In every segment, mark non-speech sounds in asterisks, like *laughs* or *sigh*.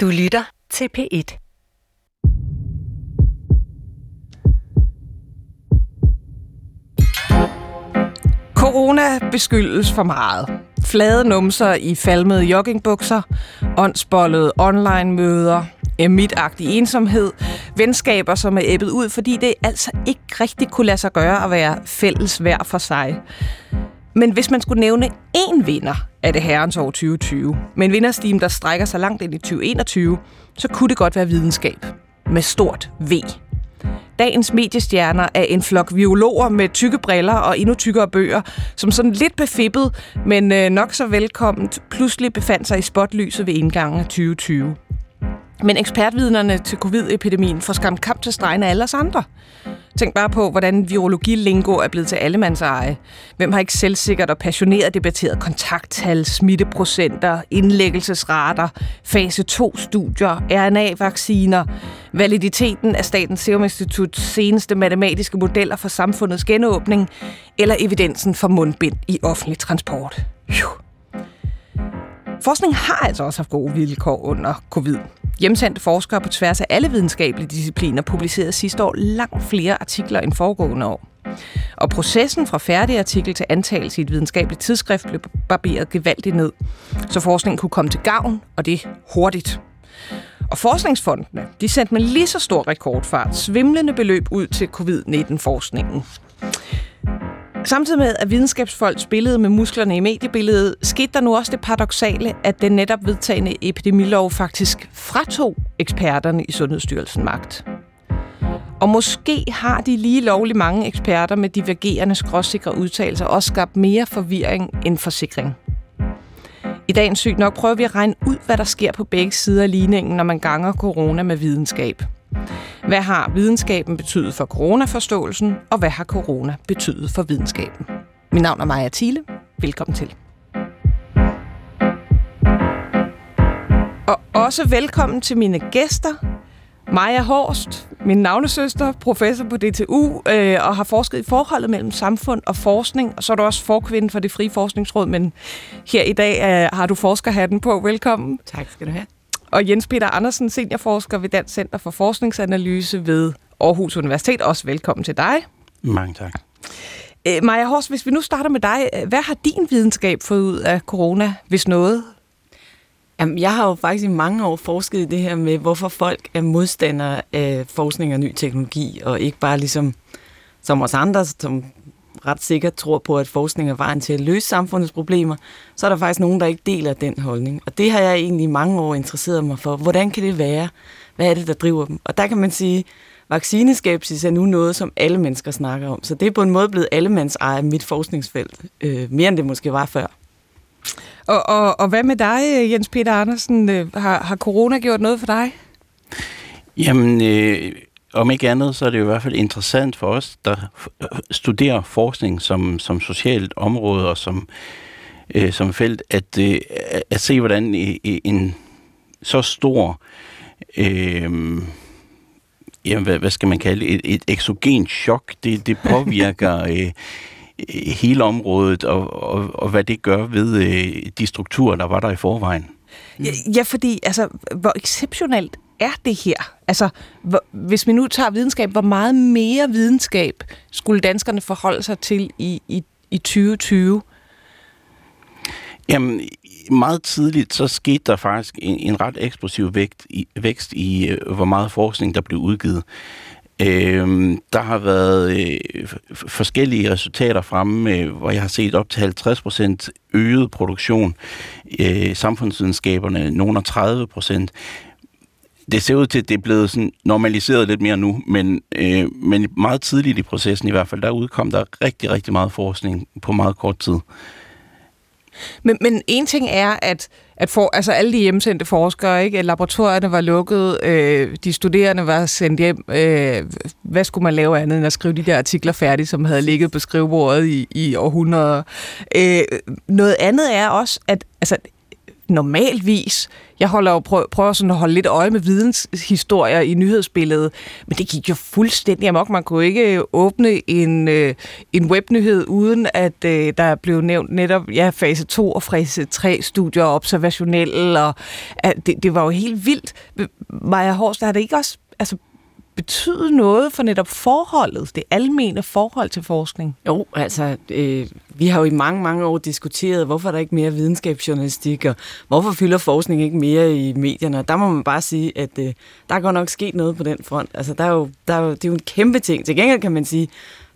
Du lytter til P1. Corona beskyldes for meget. Flade numser i falmede joggingbukser, åndsbollede online-møder, emitagtig ensomhed, venskaber, som er æbbet ud, fordi det altså ikke rigtig kunne lade sig gøre at være fælles hver for sig. Men hvis man skulle nævne én vinder af det herrens år 2020, med en vinderstim, der strækker sig langt ind i 2021, så kunne det godt være videnskab. Med stort V. Dagens mediestjerner er en flok biologer med tykke briller og endnu tykkere bøger, som sådan lidt befippet, men øh, nok så velkomment, pludselig befandt sig i spotlyset ved indgangen af 2020. Men ekspertvidnerne til covid-epidemien får skam kamp til stregen af alle os andre. Tænk bare på, hvordan virologilingo er blevet til allemands eje. Hvem har ikke selvsikkert og passioneret debatteret kontakttal, smitteprocenter, indlæggelsesrater, fase 2-studier, RNA-vacciner, validiteten af Statens Serum Instituts seneste matematiske modeller for samfundets genåbning, eller evidensen for mundbind i offentlig transport. Forskning har altså også haft gode vilkår under covid. Hjemsendte forskere på tværs af alle videnskabelige discipliner publicerede sidste år langt flere artikler end foregående år. Og processen fra færdig artikel til antagelse i et videnskabeligt tidsskrift blev barberet gevaldigt ned, så forskningen kunne komme til gavn, og det hurtigt. Og forskningsfondene, de sendte med lige så stor rekordfart svimlende beløb ud til covid-19-forskningen. Samtidig med, at videnskabsfolk spillede med musklerne i mediebilledet, skete der nu også det paradoxale, at den netop vedtagende epidemilov faktisk fratog eksperterne i Sundhedsstyrelsen magt. Og måske har de lige lovlig mange eksperter med divergerende skråsikre udtalelser også skabt mere forvirring end forsikring. I dagens sygt nok prøver vi at regne ud, hvad der sker på begge sider af ligningen, når man ganger corona med videnskab. Hvad har videnskaben betydet for coronaforståelsen, og hvad har corona betydet for videnskaben? Mit navn er Maja Thiele. Velkommen til. Og også velkommen til mine gæster. Maja Horst, min navnesøster, professor på DTU, øh, og har forsket i forholdet mellem samfund og forskning, og så er du også forkvinde for det frie forskningsråd, men her i dag øh, har du forskerhatten på. Velkommen. Tak skal du have og Jens Peter Andersen, seniorforsker ved Dansk Center for Forskningsanalyse ved Aarhus Universitet. Også velkommen til dig. Mange tak. Øh, Maja Horst, hvis vi nu starter med dig. Hvad har din videnskab fået ud af corona, hvis noget? Jamen, jeg har jo faktisk i mange år forsket i det her med, hvorfor folk er modstandere af forskning og ny teknologi, og ikke bare ligesom som os andre, som ret sikkert tror på, at forskning er vejen til at løse samfundets problemer, så er der faktisk nogen, der ikke deler den holdning. Og det har jeg egentlig i mange år interesseret mig for. Hvordan kan det være? Hvad er det, der driver dem? Og der kan man sige, vaccineskepsis er nu noget, som alle mennesker snakker om. Så det er på en måde blevet allemands eje mit forskningsfelt, øh, mere end det måske var før. Og, og, og hvad med dig, Jens Peter Andersen? Øh, har, har corona gjort noget for dig? Jamen, øh, om ikke andet, så er det jo i hvert fald interessant for os, der studerer forskning som, som socialt område og som, øh, som felt, at, øh, at se, hvordan en så stor, øh, jamen, hvad, hvad skal man kalde et, et eksogen chok, det, det påvirker *laughs* øh, hele området, og, og, og hvad det gør ved øh, de strukturer, der var der i forvejen. Ja, ja, fordi altså, hvor exceptionelt er det her? Altså, hvor, hvis vi nu tager videnskab, hvor meget mere videnskab skulle danskerne forholde sig til i, i, i 2020? Jamen, meget tidligt, så skete der faktisk en, en ret eksplosiv vægt i, vækst i, øh, hvor meget forskning, der blev udgivet. Øh, der har været øh, forskellige resultater fremme, øh, hvor jeg har set op til 50% øget produktion. Øh, samfundsvidenskaberne, nogle af 30% det ser ud til, at det er blevet sådan normaliseret lidt mere nu, men, øh, men meget tidligt i processen i hvert fald, der udkom der rigtig, rigtig meget forskning på meget kort tid. Men, men en ting er, at, at for, altså alle de hjemsendte forskere, ikke? laboratorierne var lukket, øh, de studerende var sendt hjem. Øh, hvad skulle man lave andet end at skrive de der artikler færdige, som havde ligget på skrivebordet i, i århundreder? Øh, noget andet er også, at altså, normalvis. Jeg holder jo prøver, prøver sådan at holde lidt øje med videnshistorier i nyhedsbilledet, men det gik jo fuldstændig amok. Man kunne ikke øh, åbne en, øh, en webnyhed, uden at øh, der blev nævnt netop ja, fase 2 og fase 3 studier observationelle, og at det, det var jo helt vildt. Maja Horst, har det ikke også altså, betyde noget for netop forholdet, det almene forhold til forskning? Jo, altså, øh, vi har jo i mange, mange år diskuteret, hvorfor er der ikke mere videnskabsjournalistik, og hvorfor fylder forskning ikke mere i medierne? Og der må man bare sige, at øh, der er godt nok sket noget på den front. Altså, der er jo, der er jo, det er jo en kæmpe ting. Til gengæld kan man sige,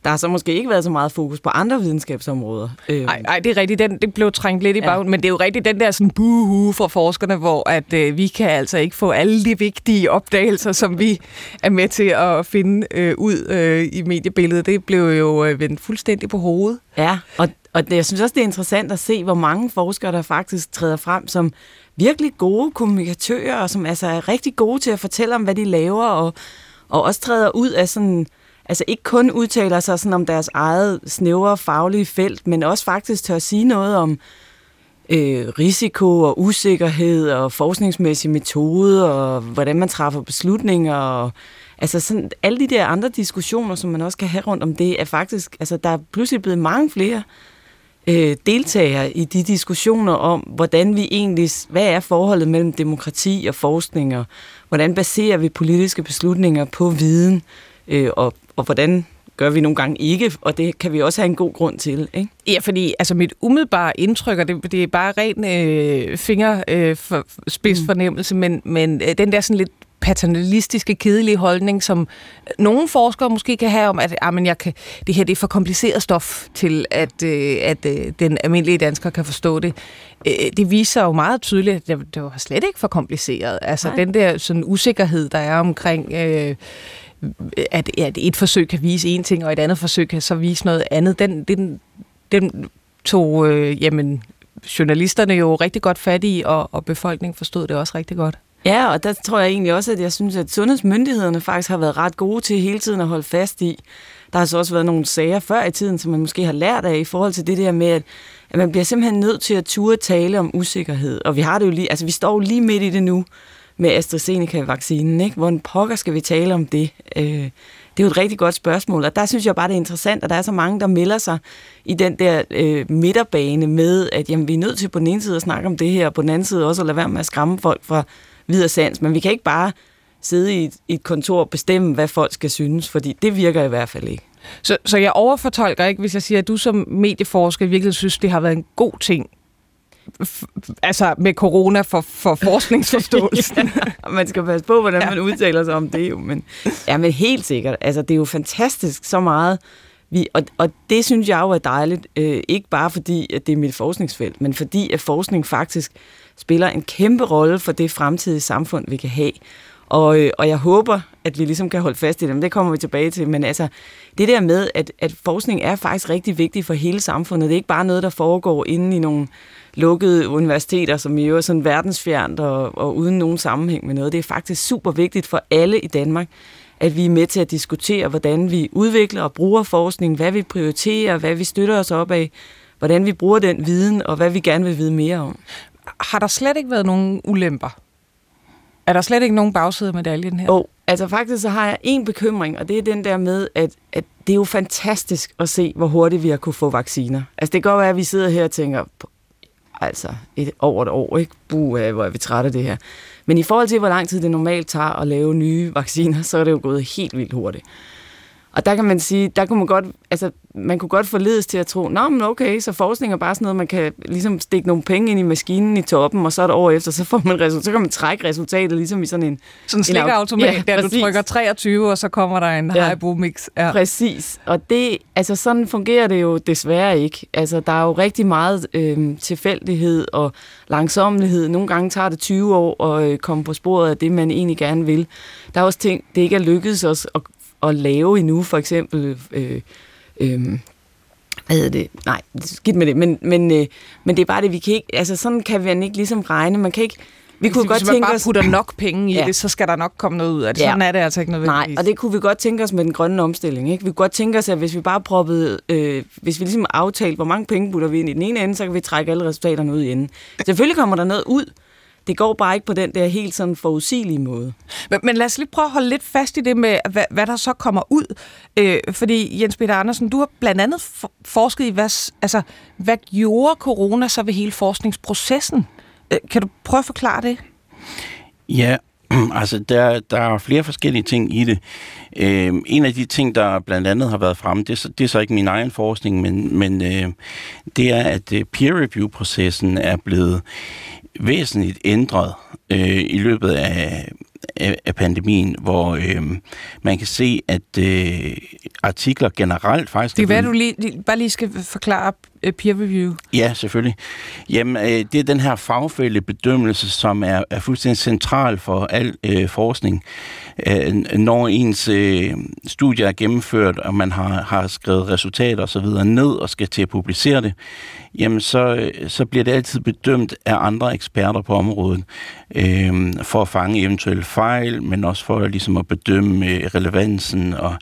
der har så måske ikke været så meget fokus på andre videnskabsområder. Nej, øh. det er rigtigt. Den, det blev trængt lidt i baggrunden, ja. men det er jo rigtigt den der sådan buhu fra forskerne, hvor at øh, vi kan altså ikke få alle de vigtige opdagelser, som vi er med til at finde øh, ud øh, i mediebilledet. Det blev jo øh, vendt fuldstændig på hovedet. Ja, og, og det, jeg synes også, det er interessant at se, hvor mange forskere, der faktisk træder frem som virkelig gode kommunikatører, og som altså er rigtig gode til at fortælle om, hvad de laver, og, og også træder ud af sådan altså ikke kun udtaler sig sådan om deres eget snævre faglige felt, men også faktisk tør at sige noget om øh, risiko og usikkerhed og forskningsmæssige metoder og hvordan man træffer beslutninger og altså sådan alle de der andre diskussioner, som man også kan have rundt om det, er faktisk, altså der er pludselig blevet mange flere øh, deltagere i de diskussioner om, hvordan vi egentlig, hvad er forholdet mellem demokrati og forskning, og hvordan baserer vi politiske beslutninger på viden, øh, og og hvordan gør vi nogle gange ikke, og det kan vi også have en god grund til. Ikke? Ja, fordi altså mit umiddelbare indtryk, og det, det er bare ren øh, fingerspidsfornemmelse, øh, mm. men, men øh, den der sådan lidt paternalistiske, kedelige holdning, som nogle forskere måske kan have om, at ah, men jeg kan, det her det er for kompliceret stof til, at, øh, at øh, den almindelige dansker kan forstå det. Øh, det viser jo meget tydeligt, at det, det var slet ikke for kompliceret. Altså Nej. den der sådan usikkerhed, der er omkring... Øh, at, at et forsøg kan vise en ting, og et andet forsøg kan så vise noget andet, den, den, den tog øh, jamen, journalisterne jo rigtig godt fat i, og, og befolkningen forstod det også rigtig godt. Ja, og der tror jeg egentlig også, at jeg synes, at sundhedsmyndighederne faktisk har været ret gode til hele tiden at holde fast i. Der har så også været nogle sager før i tiden, som man måske har lært af i forhold til det der med, at, at man bliver simpelthen nødt til at ture tale om usikkerhed. Og vi har det jo lige, altså vi står lige midt i det nu med AstraZeneca-vaccinen. Ikke? Hvordan pokker skal vi tale om det? Øh, det er jo et rigtig godt spørgsmål, og der synes jeg bare, det er interessant, at der er så mange, der melder sig i den der øh, midterbane med, at jamen, vi er nødt til på den ene side at snakke om det her, og på den anden side også at lade være med at skræmme folk fra videre sans. Men vi kan ikke bare sidde i et, i et kontor og bestemme, hvad folk skal synes, fordi det virker i hvert fald ikke. Så, så jeg overfortolker ikke, hvis jeg siger, at du som medieforsker virkelig synes, det har været en god ting, altså med corona for, for forskningsforståelsen. *laughs* ja, man skal passe på, hvordan man udtaler sig om det jo, men, ja, men helt sikkert. Altså, det er jo fantastisk så meget, vi, og, og det synes jeg jo er dejligt, øh, ikke bare fordi, at det er mit forskningsfelt, men fordi, at forskning faktisk spiller en kæmpe rolle for det fremtidige samfund, vi kan have. Og, øh, og jeg håber, at vi ligesom kan holde fast i dem. Det kommer vi tilbage til. Men altså, det der med, at, at forskning er faktisk rigtig vigtig for hele samfundet. Det er ikke bare noget, der foregår inde i nogle lukkede universiteter, som jo er sådan verdensfjernt og, og uden nogen sammenhæng med noget. Det er faktisk super vigtigt for alle i Danmark, at vi er med til at diskutere, hvordan vi udvikler og bruger forskning, hvad vi prioriterer, hvad vi støtter os op af, hvordan vi bruger den viden, og hvad vi gerne vil vide mere om. Har der slet ikke været nogen ulemper? Er der slet ikke nogen bagside af medaljen her? Oh, altså faktisk så har jeg en bekymring, og det er den der med, at, at det er jo fantastisk at se, hvor hurtigt vi har kunne få vacciner. Altså det kan godt være, at vi sidder her og tænker, altså et, over et år, ikke? Buh, hvor er vi trætte af det her. Men i forhold til, hvor lang tid det normalt tager at lave nye vacciner, *laughs* så er det jo gået helt vildt hurtigt. Og der kan man sige, der kunne man godt, altså, man kunne godt forledes til at tro, nå, men okay, så forskning er bare sådan noget, man kan ligesom stikke nogle penge ind i maskinen i toppen, og så er det år efter, så får man resultat, så kan man trække resultatet ligesom i sådan en... Sådan en slikautomat, ja, der præcis. du trykker 23, og så kommer der en ja, Haribo mix. Ja. Præcis, og det, altså sådan fungerer det jo desværre ikke. Altså, der er jo rigtig meget øh, tilfældighed og langsomlighed. Nogle gange tager det 20 år at øh, komme på sporet af det, man egentlig gerne vil. Der er også ting, det ikke er lykkedes os at at lave endnu, for eksempel... Øh, øh, hvad hedder det? Nej, skidt med det. Men, men, øh, men det er bare det, vi kan ikke... Altså, sådan kan man ikke ligesom regne. Man kan ikke, Vi kunne godt tænke bare os... putter nok penge i ja. det, så skal der nok komme noget ud af det. Sådan ja. er det altså ikke nødvendigvis. Nej, og det kunne vi godt tænke os med den grønne omstilling. Ikke? Vi kunne godt tænke os, at hvis vi bare proppede, øh, hvis vi ligesom aftalte, hvor mange penge putter vi ind i den ene ende, så kan vi trække alle resultaterne ud i enden. Selvfølgelig kommer der noget ud, det går bare ikke på den der helt sådan forudsigelige måde. Men, men lad os lige prøve at holde lidt fast i det med, hvad, hvad der så kommer ud. Øh, fordi Jens Peter Andersen, du har blandt andet forsket i, hvad, altså, hvad gjorde corona så ved hele forskningsprocessen? Øh, kan du prøve at forklare det? Ja, *clears throat* altså der, der er flere forskellige ting i det. Øh, en af de ting, der blandt andet har været fremme, det er, så, det er så ikke min egen forskning, men, men øh, det er, at øh, peer review-processen er blevet væsentligt ændret øh, i løbet af, af, af pandemien, hvor øh, man kan se, at øh, artikler generelt faktisk... Det er hvad du lige, bare lige skal forklare uh, peer review. Ja, selvfølgelig. Jamen, øh, det er den her fagfælde bedømmelse, som er, er fuldstændig central for al øh, forskning. Øh, når ens øh, studie er gennemført, og man har, har skrevet resultater osv. ned og skal til at publicere det, jamen så, så bliver det altid bedømt af andre eksperter på området, øh, for at fange eventuelle fejl, men også for ligesom at bedømme øh, relevansen og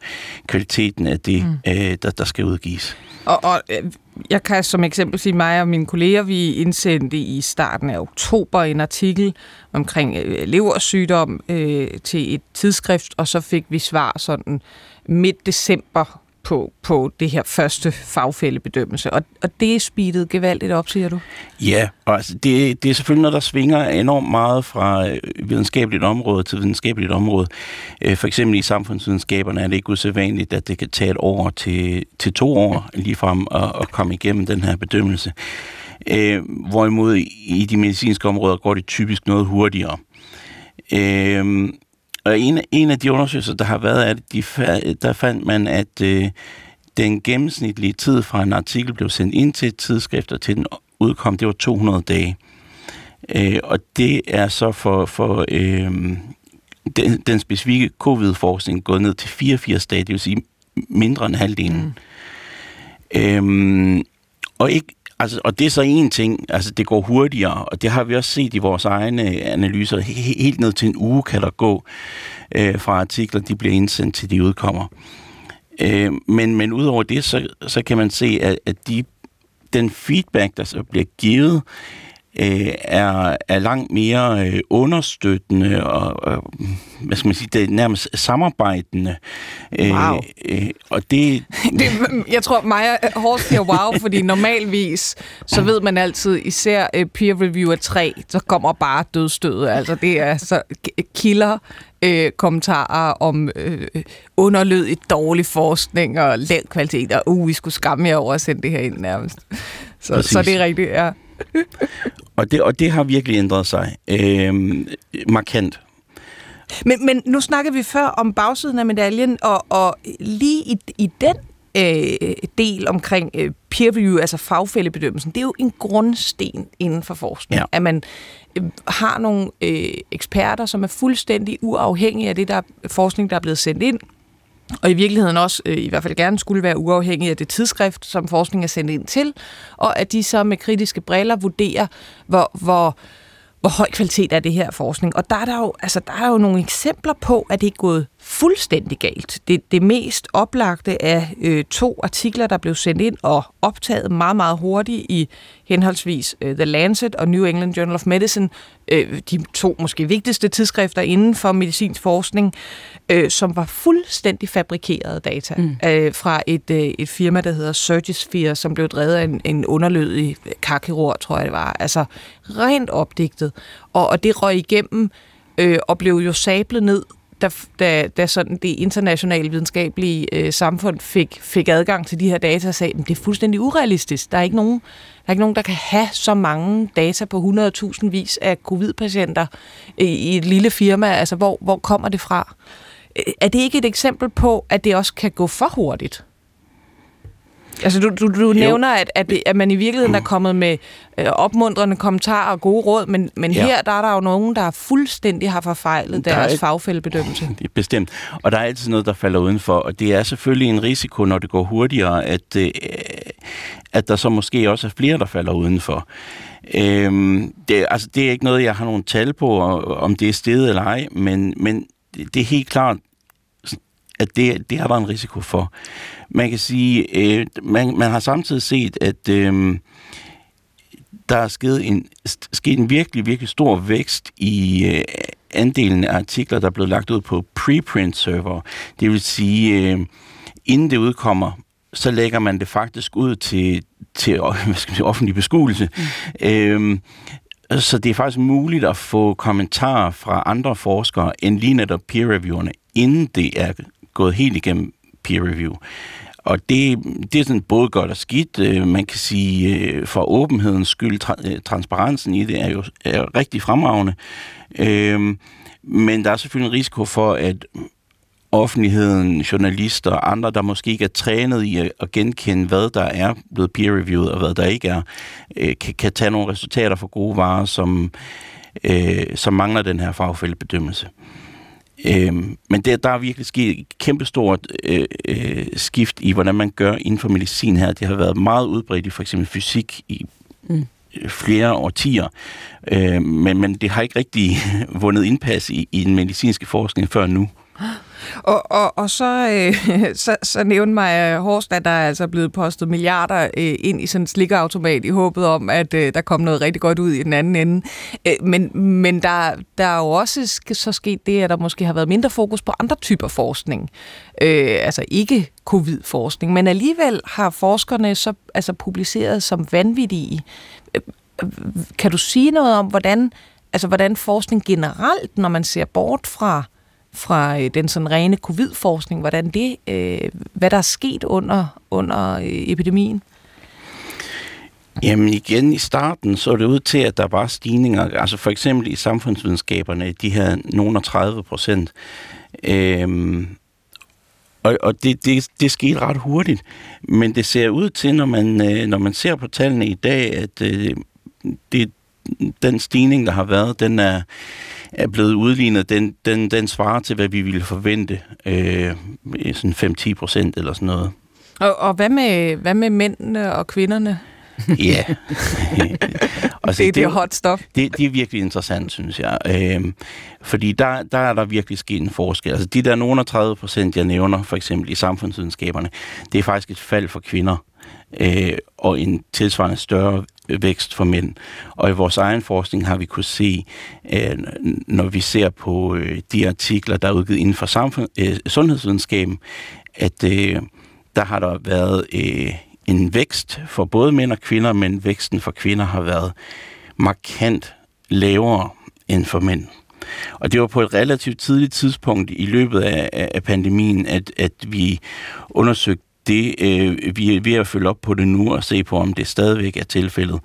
kvaliteten af det, mm. øh, der, der skal udgives. Og, og øh, jeg kan som eksempel sige, mig og mine kolleger, vi indsendte i starten af oktober en artikel omkring øh, leversygdom øh, til et tidsskrift, og så fik vi svar sådan midt december på, på det her første fagfældebedømmelse. Og, og det er speedet gevaldigt op, siger du? Ja, og altså, det, det er selvfølgelig noget, der svinger enormt meget fra øh, videnskabeligt område til videnskabeligt område. Øh, for eksempel i samfundsvidenskaberne er det ikke usædvanligt, at det kan tage et år til, til to år ligefrem at, at komme igennem den her bedømmelse. Øh, hvorimod i de medicinske områder går det typisk noget hurtigere. Øh, og en, en af de undersøgelser, der har været, at de, der fandt man, at øh, den gennemsnitlige tid fra en artikel blev sendt ind til et tidsskrift, og til den udkom, det var 200 dage. Øh, og det er så for, for øh, den, den specifikke covid-forskning gået ned til 84 dage, det vil sige mindre end halvdelen. Mm. Øhm, og ikke, Altså, og det er så en ting, altså det går hurtigere, og det har vi også set i vores egne øh, analyser. Helt ned til en uge kan der gå øh, fra artikler, de bliver indsendt til de udkommer. Øh, men, men udover det, så, så kan man se, at, at de, den feedback, der så bliver givet, øh, er, er langt mere øh, understøttende og, og hvad skal man sige, det er nærmest samarbejdende. Øh, wow. Øh, og det... *laughs* det... Jeg tror, Maja hårdt siger wow, fordi normalvis, så ved man altid, især øh, peer review af 3, så kommer bare dødstødet. Altså det er så kilder øh, kommentarer om øh, underlød i dårlig forskning og lav kvalitet, og uh, vi skulle skamme jer over at sende det her ind nærmest. Så, så det er rigtigt, ja. Og, det, og det har virkelig ændret sig øh, markant. Men, men nu snakker vi før om bagsiden af medaljen, og, og lige i, i den øh, del omkring øh, peer review, altså fagfællebedømmelsen, det er jo en grundsten inden for forskning, ja. at man øh, har nogle øh, eksperter, som er fuldstændig uafhængige af det der forskning, der er blevet sendt ind, og i virkeligheden også øh, i hvert fald gerne skulle være uafhængig af det tidsskrift, som forskning er sendt ind til, og at de så med kritiske briller vurderer, hvor, hvor, hvor høj kvalitet er det her forskning. Og der er der jo, altså, der er jo nogle eksempler på, at det er gået fuldstændig galt. Det, det mest oplagte er øh, to artikler, der blev sendt ind og optaget meget, meget hurtigt i henholdsvis uh, The Lancet og New England Journal of Medicine, uh, de to måske vigtigste tidsskrifter inden for medicinsk forskning, uh, som var fuldstændig fabrikerede data mm. uh, fra et, uh, et firma, der hedder Surgisphere, som blev drevet af en, en underlødig karkirurg, tror jeg det var. Altså rent opdigtet. Og, og det røg igennem uh, og blev jo sablet ned da, da, da sådan det internationale videnskabelige øh, samfund fik, fik adgang til de her data, sagde, at det er fuldstændig urealistisk. Der er ikke nogen, der, er ikke nogen, der kan have så mange data på 100.000 vis af covid-patienter i, i et lille firma. Altså, hvor, hvor kommer det fra? Øh, er det ikke et eksempel på, at det også kan gå for hurtigt? Altså, du, du, du nævner, at, at, det, at man i virkeligheden er kommet med øh, opmuntrende kommentarer og gode råd, men, men ja. her der er der jo nogen, der fuldstændig har forfejlet Der er deres et- fagfældebedømmelse. Det er bestemt. Og der er altid noget, der falder udenfor, og det er selvfølgelig en risiko, når det går hurtigere, at, øh, at der så måske også er flere, der falder udenfor. Øhm, det, altså, det er ikke noget, jeg har nogen tal på, om det er stedet eller ej, men, men det er helt klart, at det, det er der en risiko for. Man kan sige, øh, man, man har samtidig set, at øh, der er sket en, sket en virkelig, virkelig stor vækst i øh, andelen af artikler, der er blevet lagt ud på preprint server. Det vil sige, øh, inden det udkommer, så lægger man det faktisk ud til, til *laughs* hvad skal man sige, offentlig beskuelse. Mm. Øhm, så det er faktisk muligt at få kommentarer fra andre forskere end lige netop peer-reviewerne, inden det er gået helt igennem peer-review. Og det, det er sådan både godt og skidt. Øh, man kan sige, øh, for åbenhedens skyld, tra- øh, transparensen i det er jo er rigtig fremragende. Øhm, Men der er selvfølgelig en risiko for, at offentligheden, journalister og andre, der måske ikke er trænet i at, genkende, hvad der er blevet peer-reviewet og hvad der ikke er, øh, kan, kan tage nogle resultater for gode varer, som, øh, som mangler den her fagfældebedømmelse. Øh, men det, der er virkelig sket et kæmpestort øh, øh, skift i, hvordan man gør inden for medicin her. Det har været meget udbredt i for eksempel fysik i Mm. øh, flere årtier, øh, men, men det har ikke rigtig *laughs* vundet indpas i, i den medicinske forskning før nu. Og, og, og så, øh, *laughs* så, så nævnte mig Horst, at der er altså blevet postet milliarder øh, ind i sådan en slikkeautomat i håbet om, at øh, der kom noget rigtig godt ud i den anden ende. Øh, men men der, der er jo også så sket det, at der måske har været mindre fokus på andre typer forskning. Øh, altså ikke covid-forskning, men alligevel har forskerne så altså publiceret som vanvittige. Øh, øh Kan du sige noget om, hvordan, altså, hvordan forskning generelt, når man ser bort fra fra øh, den sådan rene covid-forskning, hvordan det, øh, hvad der er sket under, under øh, epidemien? Jamen igen i starten så det ud til, at der var stigninger, altså for eksempel i samfundsvidenskaberne, de her nogen af 30 procent. Øhm, og og det, det, det skete ret hurtigt. Men det ser ud til, når man, øh, når man ser på tallene i dag, at øh, det, den stigning, der har været, den er, er blevet udlignet. Den, den, den svarer til, hvad vi ville forvente. Øh, sådan 5-10 procent eller sådan noget. Og, og hvad, med, hvad med mændene og kvinderne? *laughs* Ja. *laughs* og det, det er hot stuff. Det, det er virkelig interessant, synes jeg. Øhm, fordi der, der er der virkelig sket en forskel. Altså de der nogle 30 procent, jeg nævner, for eksempel i samfundsvidenskaberne, det er faktisk et fald for kvinder, øh, og en tilsvarende større øh, vækst for mænd. Og i vores egen forskning har vi kunne se, øh, når vi ser på øh, de artikler, der er udgivet inden for samfund, sundhedsvidenskaben, at der har der været en vækst for både mænd og kvinder, men væksten for kvinder har været markant lavere end for mænd. Og det var på et relativt tidligt tidspunkt i løbet af, af pandemien, at, at vi undersøgte det. Øh, vi er ved at følge op på det nu og se på, om det stadigvæk er tilfældet.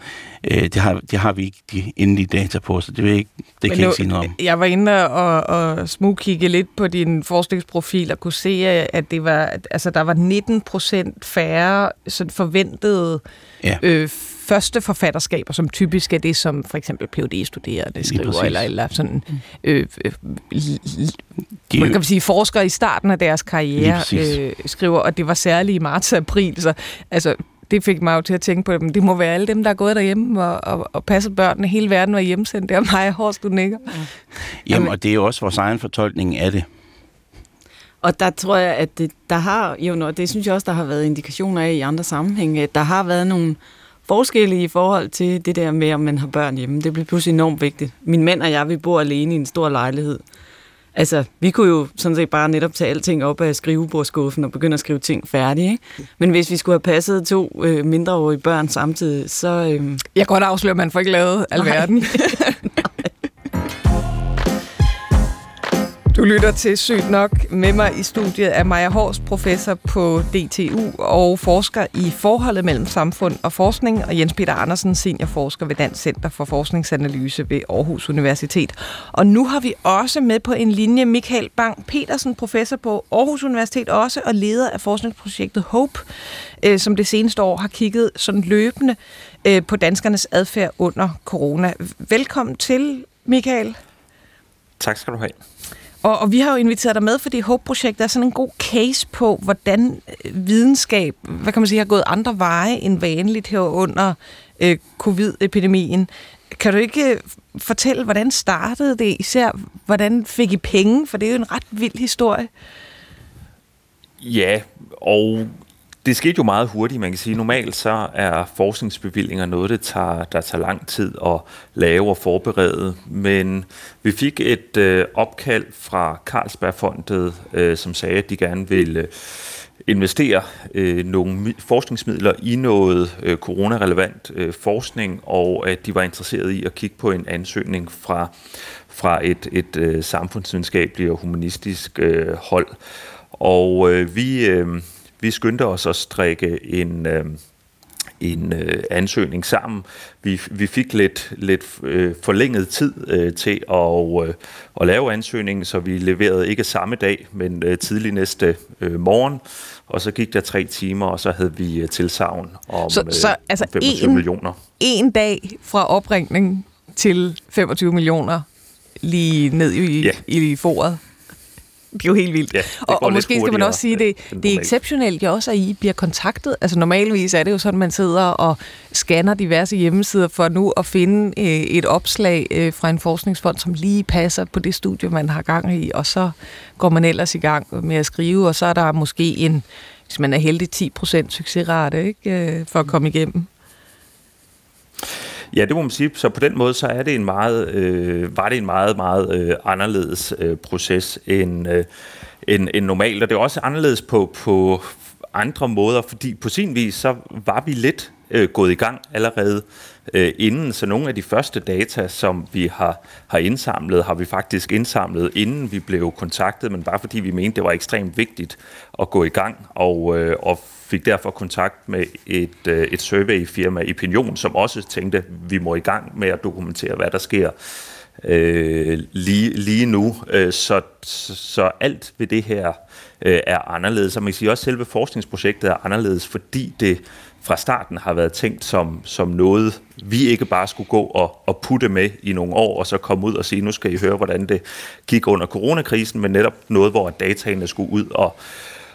Øh, det, har, det har vi ikke de endelige data på, så det, vil ikke, det kan jeg ikke sige noget om. Jeg var inde og, og smugkigge lidt på din forskningsprofil og kunne se, at det var, altså, der var 19 procent færre sådan forventede Ja. øh, første forfatterskaber, som typisk er det, som for eksempel phd studerende skriver, eller, eller sådan, øh, øh, De, man kan sige, forskere i starten af deres karriere øh, skriver, og det var særligt i marts og april, så altså, det fik mig jo til at tænke på, at det må være alle dem, der er gået derhjemme og, og, og passet børnene. Hele verden var hjemsendt. Det er *laughs* mig, Horst, du nikker. jamen, og det er jo også vores egen fortolkning af det. Og der tror jeg, at det, der har jo, og det synes jeg også, der har været indikationer af i andre sammenhænge, at der har været nogle forskelle i forhold til det der med, om man har børn hjemme. Det bliver pludselig enormt vigtigt. Min mand og jeg, vi bor alene i en stor lejlighed. Altså, vi kunne jo sådan set bare netop tage alting op af skrivebordskuffen og begynde at skrive ting færdige. Ikke? Men hvis vi skulle have passet to øh, mindreårige børn samtidig, så... Øh, Jeg kan godt afsløre, at man får ikke lavet Nej. alverden. *laughs* *laughs* Du lytter til Sygt Nok. Med mig i studiet er Maja Hors, professor på DTU og forsker i forholdet mellem samfund og forskning, og Jens Peter Andersen, seniorforsker ved Dansk Center for Forskningsanalyse ved Aarhus Universitet. Og nu har vi også med på en linje Michael Bang Petersen, professor på Aarhus Universitet også, og leder af forskningsprojektet HOPE, øh, som det seneste år har kigget sådan løbende øh, på danskernes adfærd under corona. Velkommen til, Michael. Tak skal du have. Og, og vi har jo inviteret dig med, fordi HOPE-projektet er sådan en god case på, hvordan øh, videnskab, hvad kan man sige, har gået andre veje end vanligt her under øh, covid-epidemien. Kan du ikke øh, fortælle, hvordan startede det? Især, hvordan fik I penge? For det er jo en ret vild historie. Ja, og det skete jo meget hurtigt, man kan sige. Normalt så er forskningsbevillinger noget, det tager, der tager lang tid at lave og forberede. Men vi fik et øh, opkald fra Carlsbergfondet, øh, som sagde, at de gerne ville øh, investere øh, nogle forskningsmidler i noget øh, coronarelevant øh, forskning, og at de var interesserede i at kigge på en ansøgning fra, fra et, et øh, samfundsvidenskabeligt og humanistisk øh, hold. Og øh, vi... Øh, vi skyndte os at strikke en, øh, en øh, ansøgning sammen. Vi, vi fik lidt, lidt øh, forlænget tid øh, til at, øh, at lave ansøgningen, så vi leverede ikke samme dag, men øh, tidlig næste øh, morgen. Og så gik der tre timer, og så havde vi øh, tilsavn om så, så, øh, altså 25 en, millioner. En dag fra opringning til 25 millioner lige ned i, ja. i foret? Det er jo helt vildt. Ja, og, og måske skal man også sige, det, det er exceptionelt jo også, at I bliver kontaktet. Altså normalvis er det jo sådan, at man sidder og scanner diverse hjemmesider for nu at finde øh, et opslag øh, fra en forskningsfond, som lige passer på det studie, man har gang i, og så går man ellers i gang med at skrive, og så er der måske en, hvis man er heldig, 10% succesrate ikke, øh, for at komme igennem. Ja, det må man sige. Så på den måde, så er det en meget, øh, var det en meget, meget øh, anderledes øh, proces end, øh, end, end normalt. Og det er også anderledes på, på andre måder, fordi på sin vis, så var vi lidt øh, gået i gang allerede øh, inden. Så nogle af de første data, som vi har, har indsamlet, har vi faktisk indsamlet, inden vi blev kontaktet, men bare fordi vi mente, det var ekstremt vigtigt at gå i gang, og, øh, og fik derfor kontakt med et, øh, et surveyfirma, Opinion, som også tænkte, vi må i gang med at dokumentere, hvad der sker øh, lige, lige nu. Øh, så, så alt ved det her øh, er anderledes. Og man kan sige også, at selve forskningsprojektet er anderledes, fordi det fra starten har været tænkt som, som noget, vi ikke bare skulle gå og, og putte med i nogle år, og så komme ud og sige, nu skal I høre, hvordan det gik under coronakrisen, men netop noget, hvor dataene skulle ud og,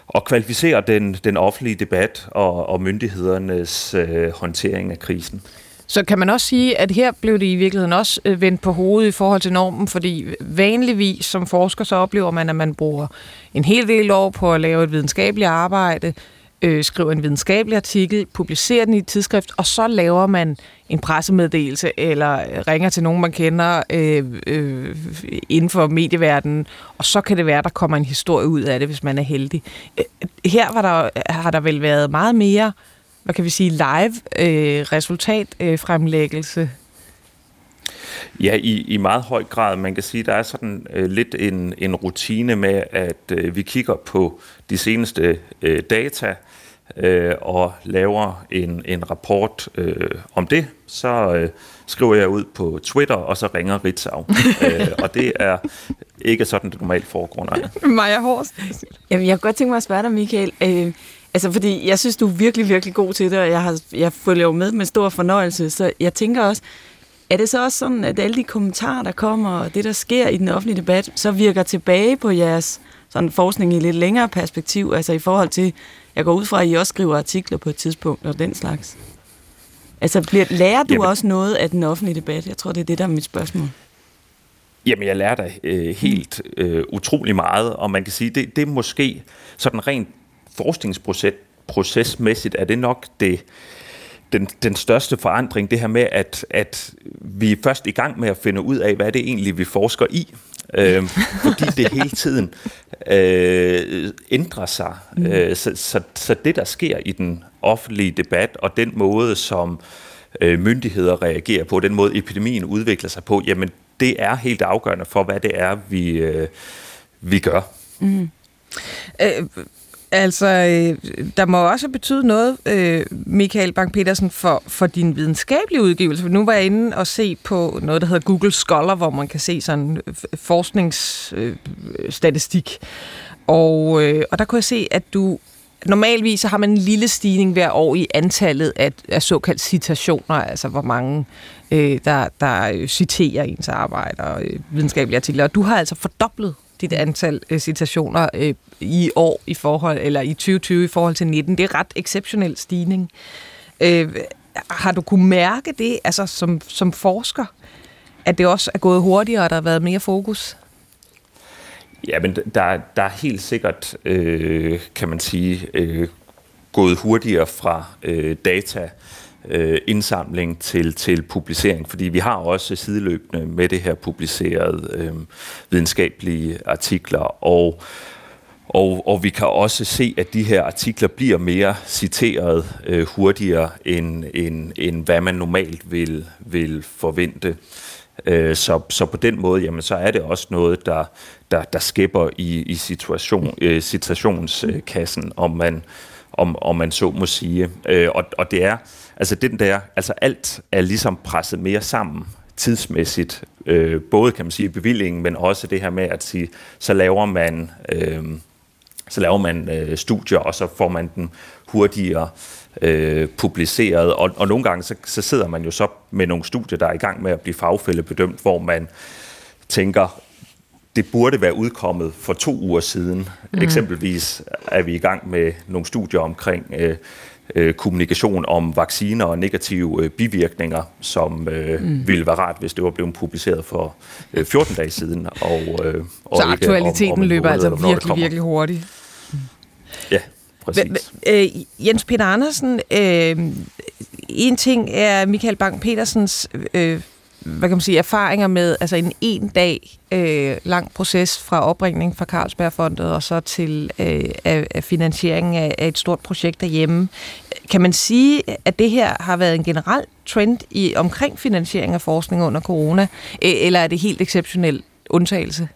og kvalificere den, den offentlige debat og, og myndighedernes øh, håndtering af krisen. Så kan man også sige, at her blev det i virkeligheden også øh, vendt på hovedet i forhold til normen, fordi vanligvis som forsker, så oplever man, at man bruger en hel del år på at lave et videnskabeligt arbejde, øh, skriver en videnskabelig artikel, publicerer den i et tidsskrift, og så laver man en pressemeddelelse, eller ringer til nogen, man kender øh, øh, inden for medieverdenen, og så kan det være, der kommer en historie ud af det, hvis man er heldig. Øh, her var der, har der vel været meget mere, hvad kan vi sige, live øh, resultatfremlæggelse, øh, Ja, i, i meget høj grad. Man kan sige, der er sådan øh, lidt en, en rutine med, at øh, vi kigger på de seneste øh, data, øh, og laver en, en rapport øh, om det, så øh, skriver jeg ud på Twitter, og så ringer Ritzau. *laughs* øh, og det er ikke sådan, det normalt foregår, nej. Maja Horst. Jamen, jeg kunne godt tænke mig at spørge dig, Michael. Øh, altså, fordi jeg synes, du er virkelig, virkelig god til det, og jeg, har, jeg følger jo med med stor fornøjelse, så jeg tænker også, er det så også sådan, at alle de kommentarer, der kommer, og det, der sker i den offentlige debat, så virker tilbage på jeres sådan forskning i lidt længere perspektiv, altså i forhold til, jeg går ud fra, at I også skriver artikler på et tidspunkt og den slags. Altså, bliver, lærer du Jamen. også noget af den offentlige debat? Jeg tror, det er det, der er mit spørgsmål. Jamen, jeg lærer da øh, helt øh, utrolig meget, og man kan sige, det, det er måske sådan rent forskningsprocesmæssigt, er det nok det, den, den største forandring, det her med, at, at vi er først i gang med at finde ud af, hvad det egentlig vi forsker i øh, fordi det hele tiden øh, ændrer sig. Mm. Øh, så, så, så det, der sker i den offentlige debat, og den måde, som øh, myndigheder reagerer på, den måde epidemien udvikler sig på, jamen det er helt afgørende for, hvad det er, vi, øh, vi gør. Mm. Øh, altså, øh, der må også betyde noget, øh, Michael Bang-Petersen, for, for din videnskabelige udgivelse. Nu var jeg inde og se på noget, der hedder Google Scholar, hvor man kan se sådan forskningsstatistik. Øh, øh og, øh, og der kunne jeg se, at du Normalvis så har man en lille stigning hver år i antallet af, af såkaldte citationer, altså hvor mange øh, der, der citerer ens arbejde og øh, videnskabelige artikler. Og du har altså fordoblet dit antal øh, citationer øh, i år i forhold eller i 2020 i forhold til 19. Det er ret exceptionel stigning. Øh, har du kunne mærke det, altså som, som forsker, at det også er gået hurtigere, og der har været mere fokus? Ja, men der, der er helt sikkert, øh, kan man sige, øh, gået hurtigere fra øh, data øh, indsamling til, til publicering, fordi vi har også sideløbende med det her publiceret øh, videnskabelige artikler, og, og, og vi kan også se, at de her artikler bliver mere citeret øh, hurtigere, end, end, end hvad man normalt vil, vil forvente. Øh, så, så på den måde, jamen, så er det også noget, der, der, der skæpper i, i situation, øh, citationskassen, om man, om, om man så må sige. Øh, og, og det er, altså den der, altså alt er ligesom presset mere sammen tidsmæssigt, øh, både kan man sige bevillingen, men også det her med at sige, så laver man, øh, så laver man øh, studier, og så får man den hurtigere øh, publiceret, og, og nogle gange så, så sidder man jo så med nogle studier, der er i gang med at blive fagfællebedømt, hvor man tænker, det burde være udkommet for to uger siden. Mm. Eksempelvis er vi i gang med nogle studier omkring øh, øh, kommunikation om vacciner og negative øh, bivirkninger, som øh, mm. ville være rart, hvis det var blevet publiceret for øh, 14 dage siden. Og, øh, og Så aktualiteten om, om løber altså virkelig, virkelig hurtigt. Ja, præcis. Øh, Jens Peter Andersen, øh, en ting er Michael Bang-Petersens øh, hvad kan man sige, erfaringer med altså en en dag øh, lang proces fra opringning fra Carlsbergfondet og så til øh, af, af finansieringen af, af et stort projekt derhjemme. Kan man sige, at det her har været en generel trend i omkring finansiering af forskning under corona, eller er det helt exceptionel undtagelse?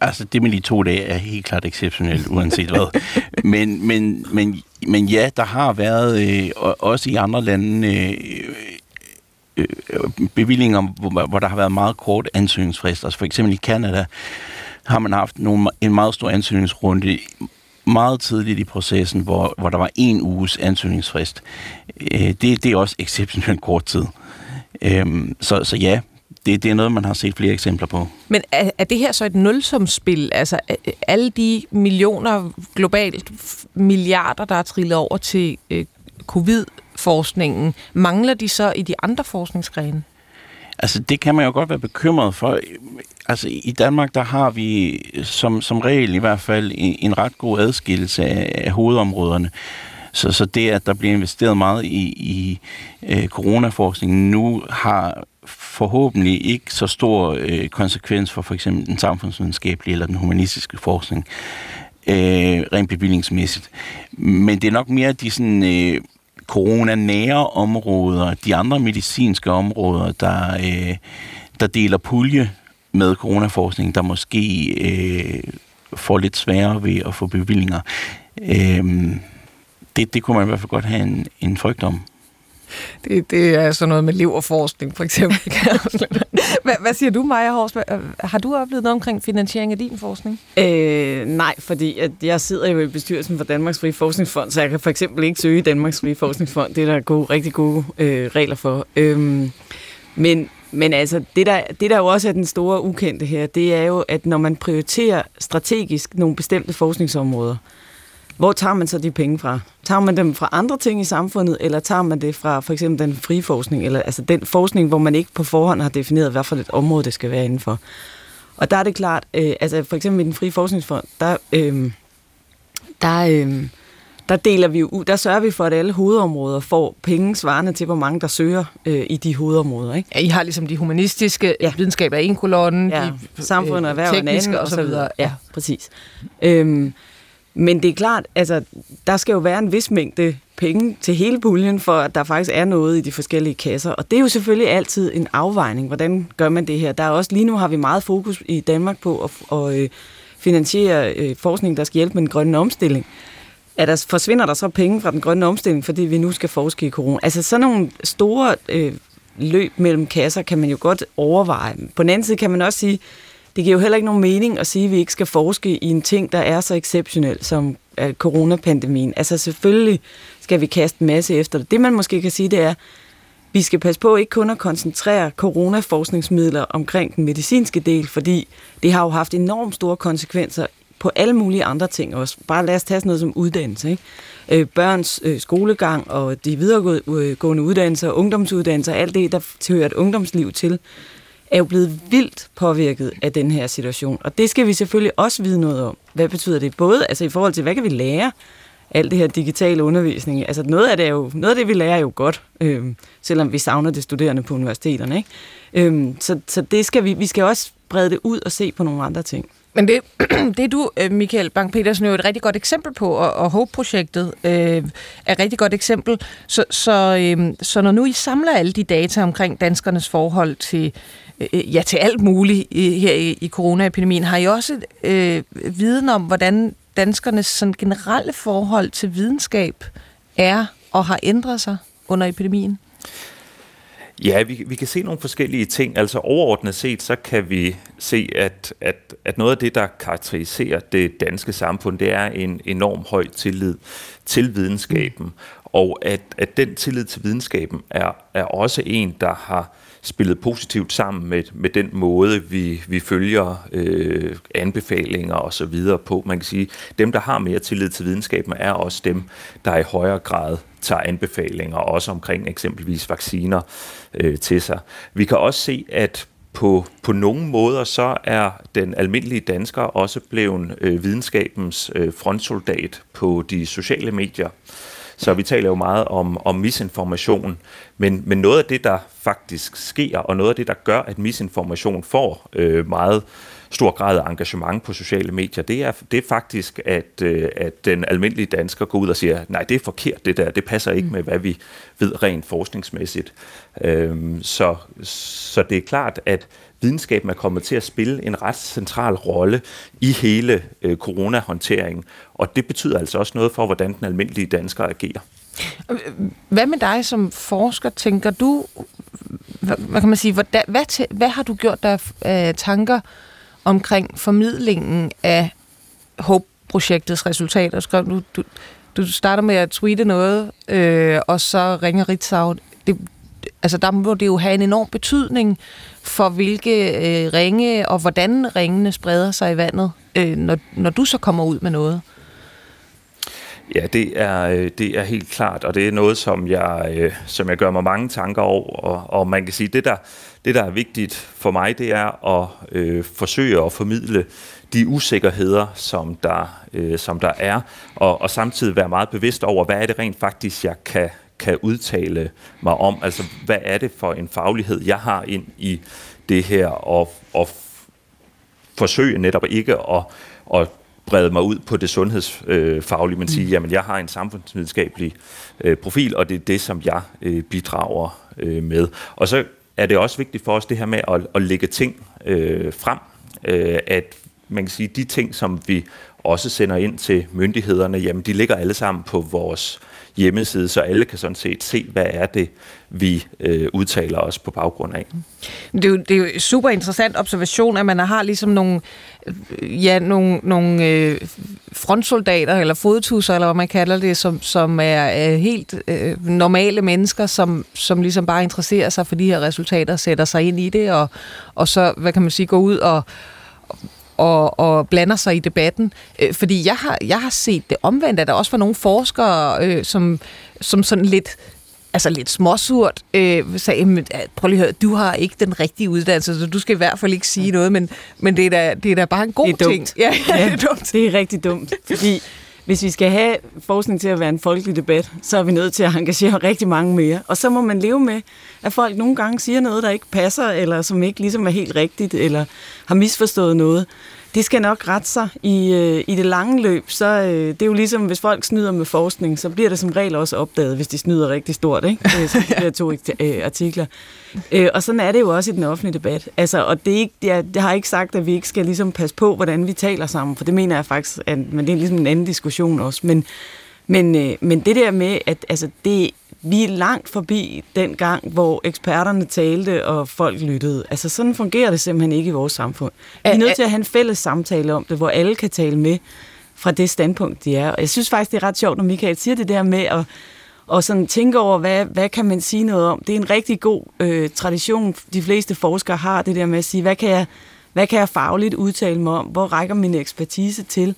Altså, det med de to dage er helt klart exceptionelt, uanset hvad. Men, men, men, men ja, der har været, øh, også i andre lande, øh, øh, bevillinger, hvor, hvor der har været meget kort ansøgningsfrist. Altså for eksempel i Canada har man haft nogle, en meget stor ansøgningsrunde meget tidligt i processen, hvor, hvor der var en uges ansøgningsfrist. Øh, det, det er også exceptionelt kort tid. Øh, så, så ja, det, det er noget, man har set flere eksempler på. Men er, er det her så et nulsumsspil? Altså alle de millioner, globalt milliarder, der er trillet over til øh, covid forskningen. Mangler de så i de andre forskningsgrene? Altså, det kan man jo godt være bekymret for. Altså, i Danmark, der har vi som, som regel i hvert fald en, en ret god adskillelse af, af hovedområderne. Så, så det, at der bliver investeret meget i, i øh, coronaforskningen nu, har forhåbentlig ikke så stor øh, konsekvens for for eksempel den samfundsvidenskabelige eller den humanistiske forskning, øh, rent bevillingsmæssigt. Men det er nok mere de sådan... Øh, coronanære områder, de andre medicinske områder, der, øh, der deler pulje med coronaforskning, der måske øh, får lidt sværere ved at få bevillinger. Øh, det, det kunne man i hvert fald godt have en, en frygt om. Det, det er sådan noget med leverforskning, for eksempel. *laughs* hvad, hvad siger du, Maja Hors? Har du oplevet noget omkring finansiering af din forskning? Øh, nej, fordi at jeg sidder jo i bestyrelsen for Danmarks Frie Forskningsfond, så jeg kan for eksempel ikke søge Danmarks Frie Forskningsfond. Det er der gode, rigtig gode øh, regler for. Øhm, men, men altså, det der, det der jo også er den store ukendte her, det er jo, at når man prioriterer strategisk nogle bestemte forskningsområder, hvor tager man så de penge fra? Tager man dem fra andre ting i samfundet, eller tager man det fra for eksempel den frie forskning, eller altså den forskning, hvor man ikke på forhånd har defineret, hvad for et område det skal være indenfor? Og der er det klart, øh, altså for eksempel i den frie forskningsfond, der, øh, der, øh, der deler vi jo, der sørger vi for, at alle hovedområder får penge svarende til, hvor mange der søger øh, i de hovedområder. Ikke? Ja, I har ligesom de humanistiske ja. videnskaber en kolonne, ja. de samfundet, øh, erhverv og anden, og så videre. Ja, præcis. Øh, men det er klart, altså, der skal jo være en vis mængde penge til hele puljen, for at der faktisk er noget i de forskellige kasser. Og det er jo selvfølgelig altid en afvejning. Hvordan gør man det her? Der er også lige nu har vi meget fokus i Danmark på at, at øh, finansiere øh, forskning, der skal hjælpe med den grønne omstilling. Er der, forsvinder der så penge fra den grønne omstilling, fordi vi nu skal forske i corona? Altså sådan nogle store øh, løb mellem kasser kan man jo godt overveje. På den anden side kan man også sige, det giver jo heller ikke nogen mening at sige, at vi ikke skal forske i en ting, der er så exceptionel som øh, coronapandemien. Altså selvfølgelig skal vi kaste en masse efter det. Det man måske kan sige, det er, vi skal passe på ikke kun at koncentrere coronaforskningsmidler omkring den medicinske del, fordi det har jo haft enormt store konsekvenser på alle mulige andre ting også. Bare lad os tage sådan noget som uddannelse. Ikke? Øh, børns øh, skolegang og de videregående øh, uddannelser, ungdomsuddannelser, alt det, der hører et ungdomsliv til, er jo blevet vildt påvirket af den her situation. Og det skal vi selvfølgelig også vide noget om. Hvad betyder det? Både altså i forhold til, hvad kan vi lære alt det her digitale undervisning. Altså noget af det, er jo, noget af det vi lærer er jo godt, øhm, selvom vi savner det studerende på universiteterne. Ikke? Øhm, så, så det skal vi, vi skal også brede det ud og se på nogle andre ting. Men det, *clears throat* det du, øh, Michael Bang-Petersen, jo et rigtig godt eksempel på, og, og HOPE-projektet øh, er et rigtig godt eksempel. Så, så, øh, så når nu I samler alle de data omkring danskernes forhold til, øh, ja, til alt muligt i, her i, i coronaepidemien, har I også øh, viden om, hvordan danskernes sådan generelle forhold til videnskab er og har ændret sig under epidemien? Ja, vi, vi kan se nogle forskellige ting. Altså overordnet set, så kan vi se, at, at, at noget af det, der karakteriserer det danske samfund, det er en enorm høj tillid til videnskaben. Mm. Og at, at den tillid til videnskaben er, er også en, der har spillet positivt sammen med, med den måde, vi, vi følger øh, anbefalinger og så videre på. Man kan sige, dem, der har mere tillid til videnskaben, er også dem, der i højere grad tager anbefalinger, også omkring eksempelvis vacciner øh, til sig. Vi kan også se, at på, på nogle måder, så er den almindelige dansker også blevet øh, videnskabens øh, frontsoldat på de sociale medier. Så vi taler jo meget om, om misinformation, men, men noget af det, der faktisk sker, og noget af det, der gør, at misinformation får øh, meget stor grad af engagement på sociale medier, det er, det er faktisk, at, øh, at den almindelige dansker går ud og siger, nej, det er forkert det der, det passer ikke mm. med, hvad vi ved rent forskningsmæssigt. Øhm, så, så det er klart, at videnskaben er kommet til at spille en ret central rolle i hele øh, coronahåndteringen, og det betyder altså også noget for, hvordan den almindelige dansker agerer. Hvad med dig som forsker? Tænker du, hvad, hvad kan man sige, hvad, hvad, hvad har du gjort der af øh, tanker omkring formidlingen af HOPE-projektets resultater? Skrev du, du, du starter med at tweete noget, øh, og så ringer Ritzau. Det, altså der må det jo have en enorm betydning for hvilke øh, ringe og hvordan ringene spreder sig i vandet, øh, når, når du så kommer ud med noget. Ja, det er, øh, det er helt klart, og det er noget, som jeg, øh, som jeg gør mig mange tanker over, og, og man kan sige, det der, det der er vigtigt for mig, det er at øh, forsøge at formidle de usikkerheder, som der, øh, som der er, og, og samtidig være meget bevidst over, hvad er det rent faktisk, jeg kan, kan udtale mig om. Altså, hvad er det for en faglighed, jeg har ind i det her, og, og forsøge netop ikke at, at brede mig ud på det sundhedsfaglige, men sige, mm. jamen jeg har en samfundsvidenskabelig øh, profil, og det er det, som jeg øh, bidrager øh, med. Og så er det også vigtigt for os det her med at, at lægge ting øh, frem, øh, at man kan sige, de ting, som vi også sender ind til myndighederne, jamen de ligger alle sammen på vores hjemmeside, så alle kan sådan set se, hvad er det, vi øh, udtaler os på baggrund af. Det er, jo, det er jo super interessant observation, at man har ligesom nogle, øh, ja, nogle, nogle øh, frontsoldater, eller fodtusser, eller hvad man kalder det, som, som er øh, helt øh, normale mennesker, som, som ligesom bare interesserer sig for de her resultater, sætter sig ind i det, og, og så, hvad kan man sige, gå ud og og, og blander sig i debatten. Øh, fordi jeg har, jeg har set det omvendt, at der også var nogle forskere, øh, som, som sådan lidt altså lidt småsurt, øh, sagde, prøv lige at høre, du har ikke den rigtige uddannelse, så du skal i hvert fald ikke sige noget, men, men det, er da, det er da bare en god det er ting. Ja, *laughs* ja, det er dumt. Det er rigtig dumt, fordi hvis vi skal have forskning til at være en folkelig debat, så er vi nødt til at engagere rigtig mange mere. Og så må man leve med, at folk nogle gange siger noget, der ikke passer, eller som ikke ligesom er helt rigtigt, eller har misforstået noget det skal nok rette sig i, øh, i det lange løb. Så øh, det er jo ligesom, hvis folk snyder med forskning, så bliver det som regel også opdaget, hvis de snyder rigtig stort, ikke? *laughs* Øh, så de der to øh, artikler. Øh, og sådan er det jo også i den offentlige debat. Altså, og det, er ikke, er, det har ikke sagt, at vi ikke skal ligesom passe på, hvordan vi taler sammen, for det mener jeg faktisk, at, men det er ligesom en anden diskussion også. Men, men, øh, men det der med, at altså, det, vi er langt forbi den gang, hvor eksperterne talte, og folk lyttede. Altså sådan fungerer det simpelthen ikke i vores samfund. Vi er nødt til at have en fælles samtale om det, hvor alle kan tale med fra det standpunkt, de er. Og jeg synes faktisk, det er ret sjovt, når Michael siger det der med at og sådan tænke over, hvad, hvad kan man sige noget om. Det er en rigtig god øh, tradition, de fleste forskere har, det der med at sige, hvad kan jeg, hvad kan jeg fagligt udtale mig om? Hvor rækker min ekspertise til?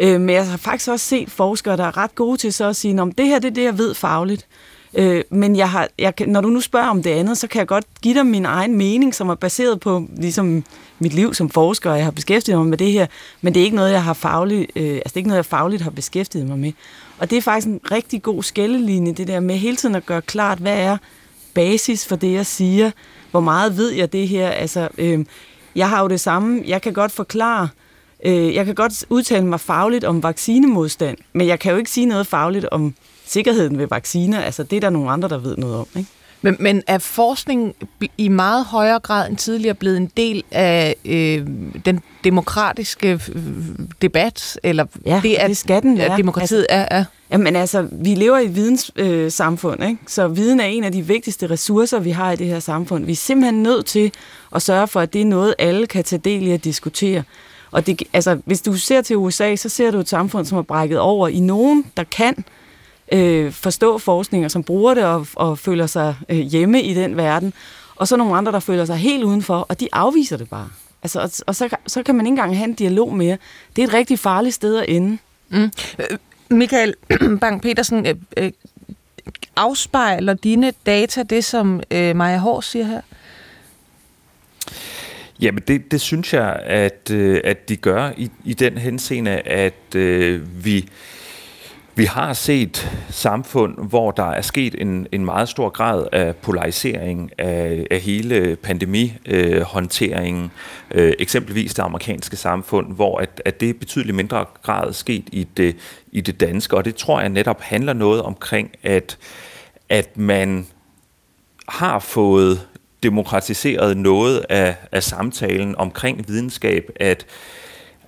Øh, men jeg har faktisk også set forskere, der er ret gode til så at sige, om det her det er det, jeg ved fagligt. Øh, men jeg har, jeg, når du nu spørger om det andet, så kan jeg godt give dig min egen mening, som er baseret på ligesom, mit liv som forsker, og jeg har beskæftiget mig med det her, men det er ikke noget, jeg har fagligt, øh, altså det er ikke noget, jeg fagligt har beskæftiget mig med. Og det er faktisk en rigtig god skældelinje, det der med hele tiden at gøre klart, hvad er basis for det, jeg siger, hvor meget ved jeg det her, altså øh, jeg har jo det samme, jeg kan godt forklare, øh, jeg kan godt udtale mig fagligt om vaccinemodstand, men jeg kan jo ikke sige noget fagligt om sikkerheden ved vacciner, altså det er der nogle andre, der ved noget om. Ikke? Men, men er forskning i meget højere grad end tidligere blevet en del af øh, den demokratiske øh, debat? Eller ja, det, er, det skal den være. demokratiet altså, er, er? Jamen altså, vi lever i et videnssamfund, øh, ikke? så viden er en af de vigtigste ressourcer, vi har i det her samfund. Vi er simpelthen nødt til at sørge for, at det er noget, alle kan tage del i at diskutere. Og det, altså, hvis du ser til USA, så ser du et samfund, som er brækket over i nogen, der kan, øh, forstå forskning, og som bruger det og, og føler sig øh, hjemme i den verden, og så nogle andre, der føler sig helt udenfor, og de afviser det bare. Altså, og, og så, så kan man ikke engang have en dialog mere. Det er et rigtig farligt sted at ende. Mm. Øh, Michael *clears throat* Bang-Petersen, øh, øh, afspejler dine data det, som øh, Maja Hård siger her? Jamen, det, det synes jeg, at, øh, at de gør i, i den henseende, at øh, vi vi har set samfund, hvor der er sket en, en meget stor grad af polarisering af, af hele pandemihåndteringen. Øh, eksempelvis det amerikanske samfund, hvor at, at det er betydeligt mindre grad sket i det, i det danske. Og det tror jeg netop handler noget omkring, at, at man har fået demokratiseret noget af, af samtalen omkring videnskab, at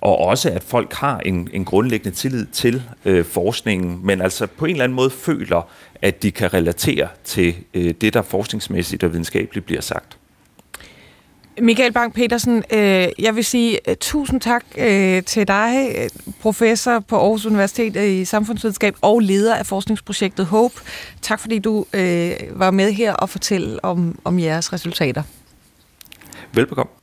og også at folk har en, en grundlæggende tillid til øh, forskningen, men altså på en eller anden måde føler, at de kan relatere til øh, det, der forskningsmæssigt og videnskabeligt bliver sagt. Michael Bang-Petersen, øh, jeg vil sige uh, tusind tak øh, til dig, øh, professor på Aarhus Universitet øh, i samfundsvidenskab og leder af forskningsprojektet HOPE. Tak fordi du øh, var med her og fortælle om, om jeres resultater. Velbekomme.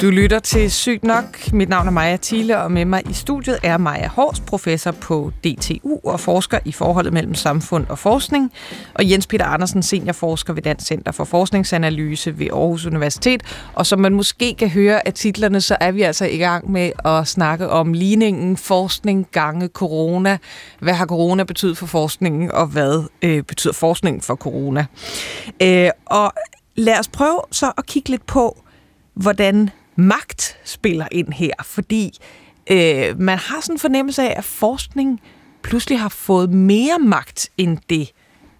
Du lytter til Sygt Nok. Mit navn er Maja Thiele, og med mig i studiet er Maja Hors, professor på DTU og forsker i forholdet mellem samfund og forskning, og Jens Peter Andersen, seniorforsker ved Dansk Center for Forskningsanalyse ved Aarhus Universitet. Og som man måske kan høre af titlerne, så er vi altså i gang med at snakke om ligningen forskning gange corona. Hvad har corona betydet for forskningen, og hvad øh, betyder forskningen for corona? Øh, og lad os prøve så at kigge lidt på, hvordan magt spiller ind her, fordi øh, man har sådan en fornemmelse af, at forskning pludselig har fået mere magt, end det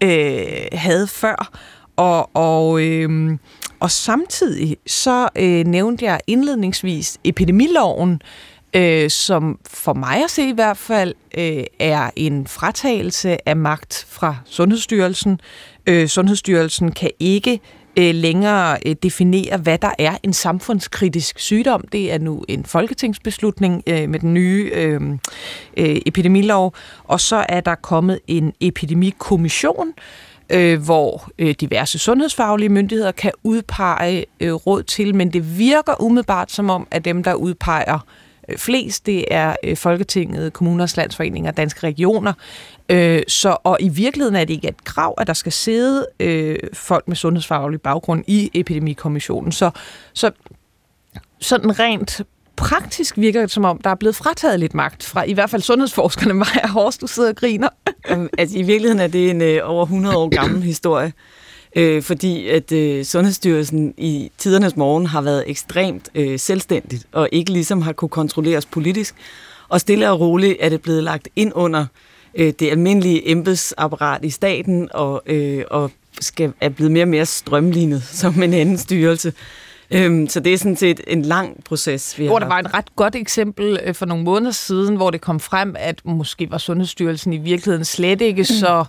øh, havde før. Og, og, øh, og samtidig så øh, nævnte jeg indledningsvis epidemiloven, øh, som for mig at se i hvert fald øh, er en fratagelse af magt fra Sundhedsstyrelsen. Øh, Sundhedsstyrelsen kan ikke øh, Øh, længere øh, definere, hvad der er en samfundskritisk sygdom. Det er nu en folketingsbeslutning øh, med den nye øh, øh, epidemilov. Og så er der kommet en epidemikommission, øh, hvor øh, diverse sundhedsfaglige myndigheder kan udpege øh, råd til, men det virker umiddelbart som om, at dem, der udpeger flest, det er øh, Folketinget, Kommuners Landsforening og Danske Regioner. Øh, så, og i virkeligheden er det ikke et krav, at der skal sidde øh, folk med sundhedsfaglig baggrund i epidemikommissionen. Så, så sådan rent praktisk virker det som om, der er blevet frataget lidt magt fra i hvert fald sundhedsforskerne. *laughs* Maja Horst, du sidder og griner. altså, I virkeligheden er det en øh, over 100 år gammel *clears throat* historie. Øh, fordi at øh, Sundhedsstyrelsen i tidernes morgen har været ekstremt øh, selvstændigt, og ikke ligesom har kunne kontrolleres politisk. Og stille og roligt er det blevet lagt ind under øh, det almindelige embedsapparat i staten, og, øh, og skal, er blevet mere og mere strømlignet *laughs* som en anden styrelse. Øhm, så det er sådan set en lang proces, vi har. Hvor der var et ret godt eksempel øh, for nogle måneder siden, hvor det kom frem, at måske var Sundhedsstyrelsen i virkeligheden slet ikke så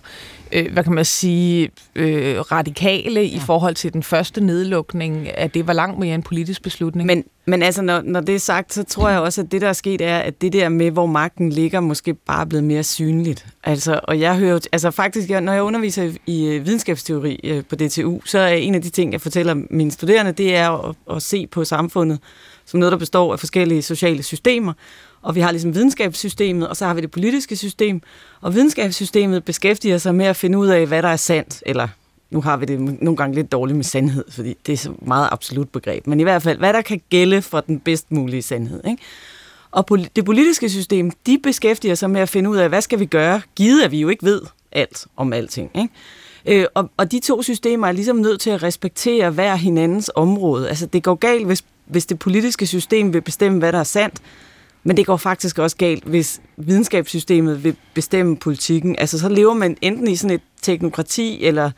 øh, hvad kan man sige, øh, radikale ja. i forhold til den første nedlukning, at det var langt mere en politisk beslutning. Men, men altså, når, når det er sagt, så tror jeg også, at det, der er sket, er, at det der med, hvor magten ligger, måske bare er blevet mere synligt. Altså, og jeg hører altså faktisk, når jeg underviser i, øh, videnskabsteori øh, på DTU, så er en af de ting, jeg fortæller mine studerende, det er at, at se på samfundet som noget, der består af forskellige sociale systemer, og vi har ligesom videnskabssystemet, og så har vi det politiske system. Og videnskabssystemet beskæftiger sig med at finde ud af, hvad der er sandt, eller nu har vi det nogle gange lidt dårligt med sandhed, fordi det er så meget absolut begreb. Men i hvert fald, hvad der kan gælde for den bedst mulige sandhed. Ikke? Og det politiske system, de beskæftiger sig med at finde ud af, hvad skal vi gøre, givet at vi jo ikke ved alt om alting. Ikke? Øh, og, og de to systemer er ligesom nødt til at respektere hver hinandens område. Altså det går galt, hvis, hvis det politiske system vil bestemme, hvad der er sandt, men det går faktisk også galt, hvis videnskabssystemet vil bestemme politikken. Altså så lever man enten i sådan et teknokrati, eller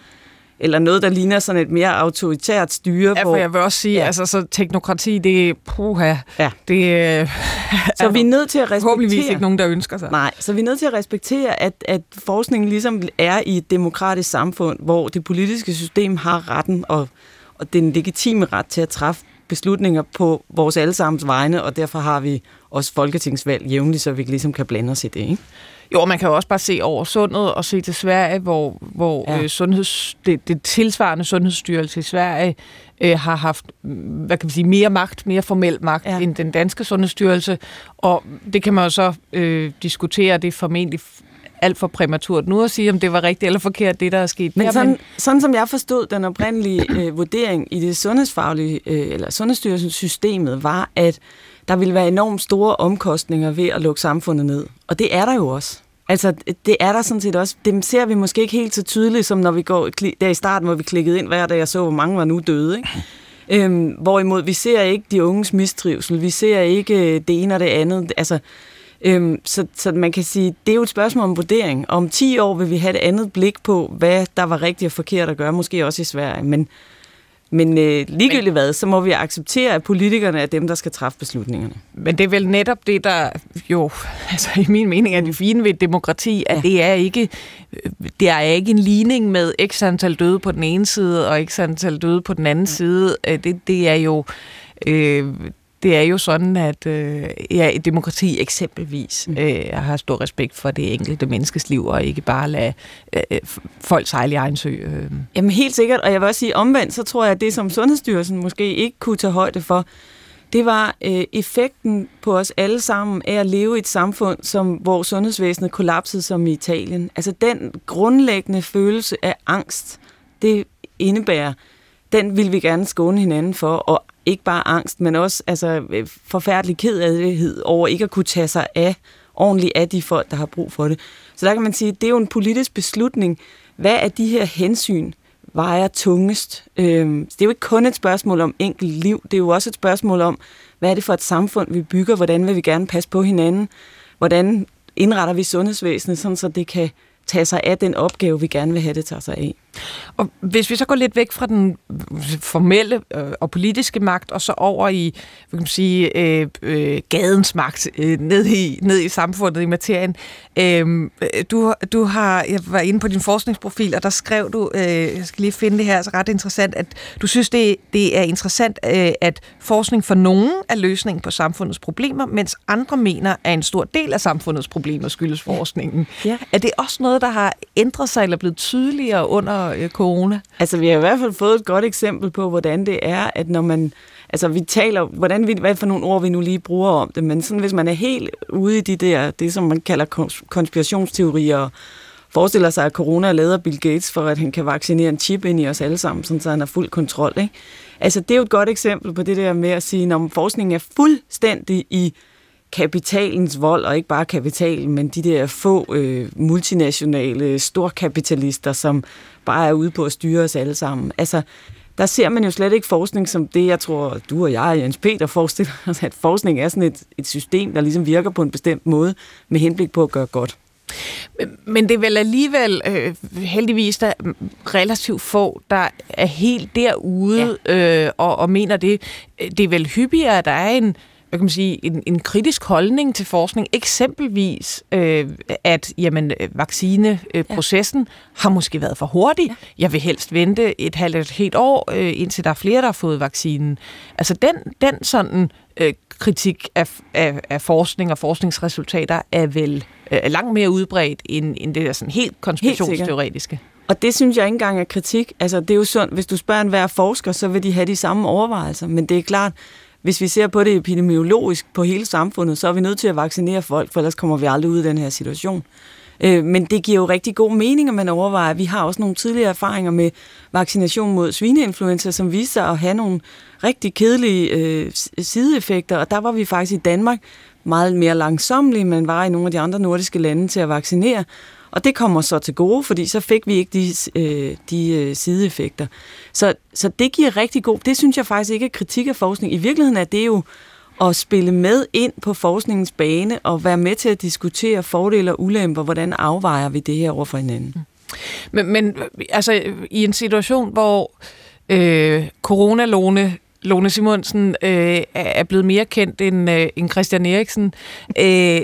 eller noget, der ligner sådan et mere autoritært styre. Ja, for jeg vil også sige, ja. altså så teknokrati, det er puha. Ja. Det, øh, *laughs* så vi er nødt til at respektere... Ikke nogen, der ønsker sig. Nej, så vi er nødt til at respektere, at, at forskningen ligesom er i et demokratisk samfund, hvor det politiske system har retten og, og den legitime ret til at træffe beslutninger på vores allesammens vegne, og derfor har vi også folketingsvalg jævnligt, så vi ligesom kan blande os i det. Ikke? Jo, man kan jo også bare se over sundet og se til Sverige, hvor, hvor ja. øh, sundheds, det, det tilsvarende sundhedsstyrelse i Sverige øh, har haft hvad kan man sige, mere magt, mere formel magt ja. end den danske sundhedsstyrelse. Og det kan man jo så øh, diskutere, det er formentlig alt for præmaturt nu at sige, om det var rigtigt eller forkert, det der er sket. Men sådan, sådan som jeg forstod den oprindelige øh, vurdering i det sundhedsfaglige, øh, eller Sundhedsstyrelsens systemet, var, at der ville være enormt store omkostninger ved at lukke samfundet ned. Og det er der jo også. Altså, det er der sådan set også. Dem ser vi måske ikke helt så tydeligt, som når vi går der i starten, hvor vi klikkede ind hver dag og så, hvor mange var nu døde. Ikke? Øhm, hvorimod vi ser ikke de unges mistrivsel, vi ser ikke det ene og det andet. Altså, øhm, så, så man kan sige, det er jo et spørgsmål om vurdering. Om 10 år vil vi have et andet blik på, hvad der var rigtigt og forkert at gøre, måske også i Sverige. Men, men øh, ligegyldigt men, hvad, så må vi acceptere, at politikerne er dem, der skal træffe beslutningerne. Men det er vel netop det, der jo, altså i min mening er det fine ved et demokrati, at ja. det er ikke det er ikke en ligning med x antal døde på den ene side og x antal døde på den anden ja. side. Øh, det, det er jo øh, det er jo sådan, at øh, ja, et demokrati eksempelvis mm. øh, har stor respekt for det enkelte menneskes liv, og ikke bare lade øh, folk sejle i egen sø. Øh. Jamen helt sikkert, og jeg vil også sige omvendt, så tror jeg, at det, som Sundhedsstyrelsen måske ikke kunne tage højde for, det var øh, effekten på os alle sammen af at leve i et samfund, som, hvor sundhedsvæsenet kollapsede som i Italien. Altså den grundlæggende følelse af angst, det indebærer, den vil vi gerne skåne hinanden for, og ikke bare angst, men også altså, øh, forfærdelig kedelighed over ikke at kunne tage sig af ordentligt af de folk, der har brug for det. Så der kan man sige, at det er jo en politisk beslutning. Hvad er de her hensyn vejer tungest? Øhm, det er jo ikke kun et spørgsmål om enkelt liv, det er jo også et spørgsmål om, hvad er det for et samfund, vi bygger? Hvordan vil vi gerne passe på hinanden? Hvordan indretter vi sundhedsvæsenet, sådan så det kan tage sig af den opgave, vi gerne vil have det tager sig af. Og hvis vi så går lidt væk fra den formelle øh, og politiske magt, og så over i hvad kan man sige, øh, øh, gadens magt, øh, ned, i, ned i samfundet, i materien. Øh, du, du har, jeg var inde på din forskningsprofil, og der skrev du, øh, jeg skal lige finde det her, så ret interessant, at du synes, det, det er interessant, øh, at forskning for nogen er løsningen på samfundets problemer, mens andre mener, at en stor del af samfundets problemer skyldes forskningen. Ja. Er det også noget, der har ændret sig eller blevet tydeligere under øh, corona? Altså, vi har i hvert fald fået et godt eksempel på, hvordan det er, at når man... Altså, vi taler, hvordan vi, hvad for nogle ord vi nu lige bruger om det, men sådan, hvis man er helt ude i de der, det som man kalder konspirationsteorier, og forestiller sig, at corona er lavet af Bill Gates, for at han kan vaccinere en chip ind i os alle sammen, sådan, så han har fuld kontrol. Ikke? Altså, det er jo et godt eksempel på det der med at sige, når forskningen er fuldstændig i kapitalens vold, og ikke bare kapitalen, men de der få øh, multinationale storkapitalister, som bare er ude på at styre os alle sammen. Altså, der ser man jo slet ikke forskning som det, jeg tror, du og jeg, Jens Peter, forestiller os, at forskning er sådan et, et system, der ligesom virker på en bestemt måde, med henblik på at gøre godt. Men det er vel alligevel øh, heldigvis der er relativt få, der er helt derude ja. øh, og, og mener det. Det er vel hyppigere, at der er en hvad kan man sige, en, en kritisk holdning til forskning. Eksempelvis, øh, at jamen, vaccineprocessen ja. har måske været for hurtig. Ja. Jeg vil helst vente et halvt et helt år, øh, indtil der er flere, der har fået vaccinen. Altså den, den sådan øh, kritik af, af, af forskning og forskningsresultater er vel øh, langt mere udbredt end, end det der sådan helt konspirationsteoretiske. Helt og det synes jeg ikke engang er kritik. Altså, det er jo sundt. Hvis du spørger en hver forsker, så vil de have de samme overvejelser. Men det er klart, hvis vi ser på det epidemiologisk på hele samfundet, så er vi nødt til at vaccinere folk, for ellers kommer vi aldrig ud af den her situation. Øh, men det giver jo rigtig god mening, at man overvejer. Vi har også nogle tidligere erfaringer med vaccination mod svineinfluenza, som viste sig at have nogle rigtig kedelige øh, sideeffekter, og der var vi faktisk i Danmark meget mere langsomlige, man var i nogle af de andre nordiske lande til at vaccinere. Og det kommer så til gode, fordi så fik vi ikke de, øh, de øh, sideeffekter. Så, så det giver rigtig god... Det synes jeg faktisk ikke er kritik af forskning. I virkeligheden er det jo at spille med ind på forskningens bane og være med til at diskutere fordele og ulemper. Hvordan afvejer vi det her over for hinanden? Mm. Men, men altså i en situation, hvor øh, coronalåne Lone Simonsen øh, er blevet mere kendt end, øh, end Christian Eriksen. Øh,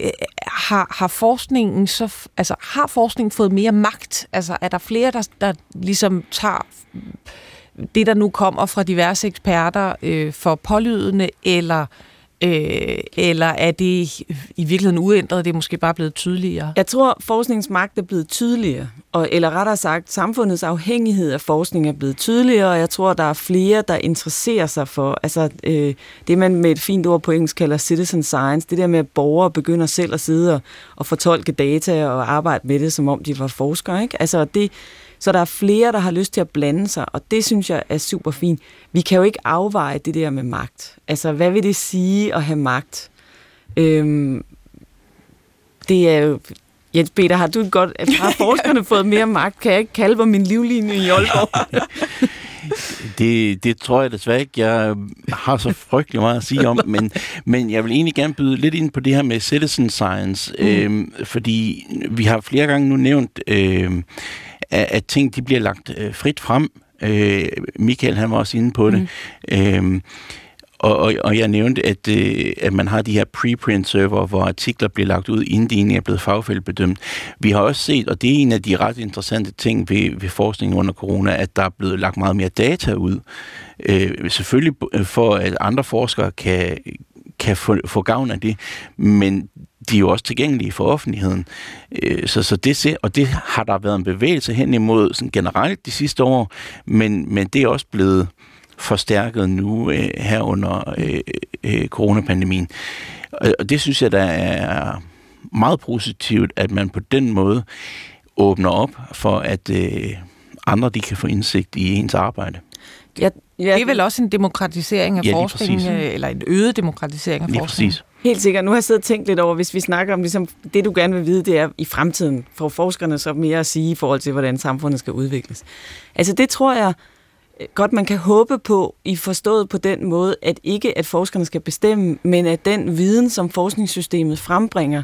har, har forskningen så altså har forskningen fået mere magt? Altså er der flere der der ligesom tager det der nu kommer fra diverse eksperter øh, for pålydende eller Øh, Øh, eller er det i virkeligheden uændret, det er måske bare blevet tydeligere? Jeg tror, forskningens magt er blevet tydeligere, og, eller rettere sagt, samfundets afhængighed af forskning er blevet tydeligere, og jeg tror, der er flere, der interesserer sig for altså, øh, det, man med et fint ord på engelsk kalder citizen science, det der med, at borgere begynder selv at sidde og, og fortolke data og arbejde med det, som om de var forskere. Ikke? Altså, det, så der er flere, der har lyst til at blande sig, og det synes jeg er super fint. Vi kan jo ikke afveje det der med magt. Altså, hvad vil det sige at have magt? Øhm, det er jo... Jens Peter, har du godt... *laughs* Har forskerne fået mere magt? Kan jeg ikke kalde på min livlinje i Aalborg? *laughs* det, det tror jeg desværre ikke, jeg har så frygtelig meget at sige om, men, men jeg vil egentlig gerne byde lidt ind på det her med citizen science, mm. øhm, fordi vi har flere gange nu nævnt, øhm, at, at ting de bliver lagt øh, frit frem. Øh, Michael han var også inde på det. Mm. Øhm, og, og, og jeg nævnte, at, øh, at man har de her preprint-server, hvor artikler bliver lagt ud, inden de egentlig er blevet fagfældebedømt. Vi har også set, og det er en af de ret interessante ting ved, ved forskningen under corona, at der er blevet lagt meget mere data ud. Øh, selvfølgelig for, at andre forskere kan, kan få, få gavn af det, men de er jo også tilgængelige for offentligheden. Øh, så, så det ser, og det har der været en bevægelse hen imod sådan generelt de sidste år, men, men det er også blevet forstærket nu øh, her under øh, øh, coronapandemien. Og, og det synes jeg, der er meget positivt, at man på den måde åbner op for, at øh, andre de kan få indsigt i ens arbejde. Jeg ja. Det er vel også en demokratisering af ja, forskningen, øh, eller en øget demokratisering af lige forskningen? Præcis. Helt sikkert. Nu har jeg siddet og tænkt lidt over, hvis vi snakker om ligesom, det, du gerne vil vide, det er i fremtiden, for forskerne så mere at sige i forhold til, hvordan samfundet skal udvikles. Altså det tror jeg øh, godt, man kan håbe på, i forstået på den måde, at ikke at forskerne skal bestemme, men at den viden, som forskningssystemet frembringer,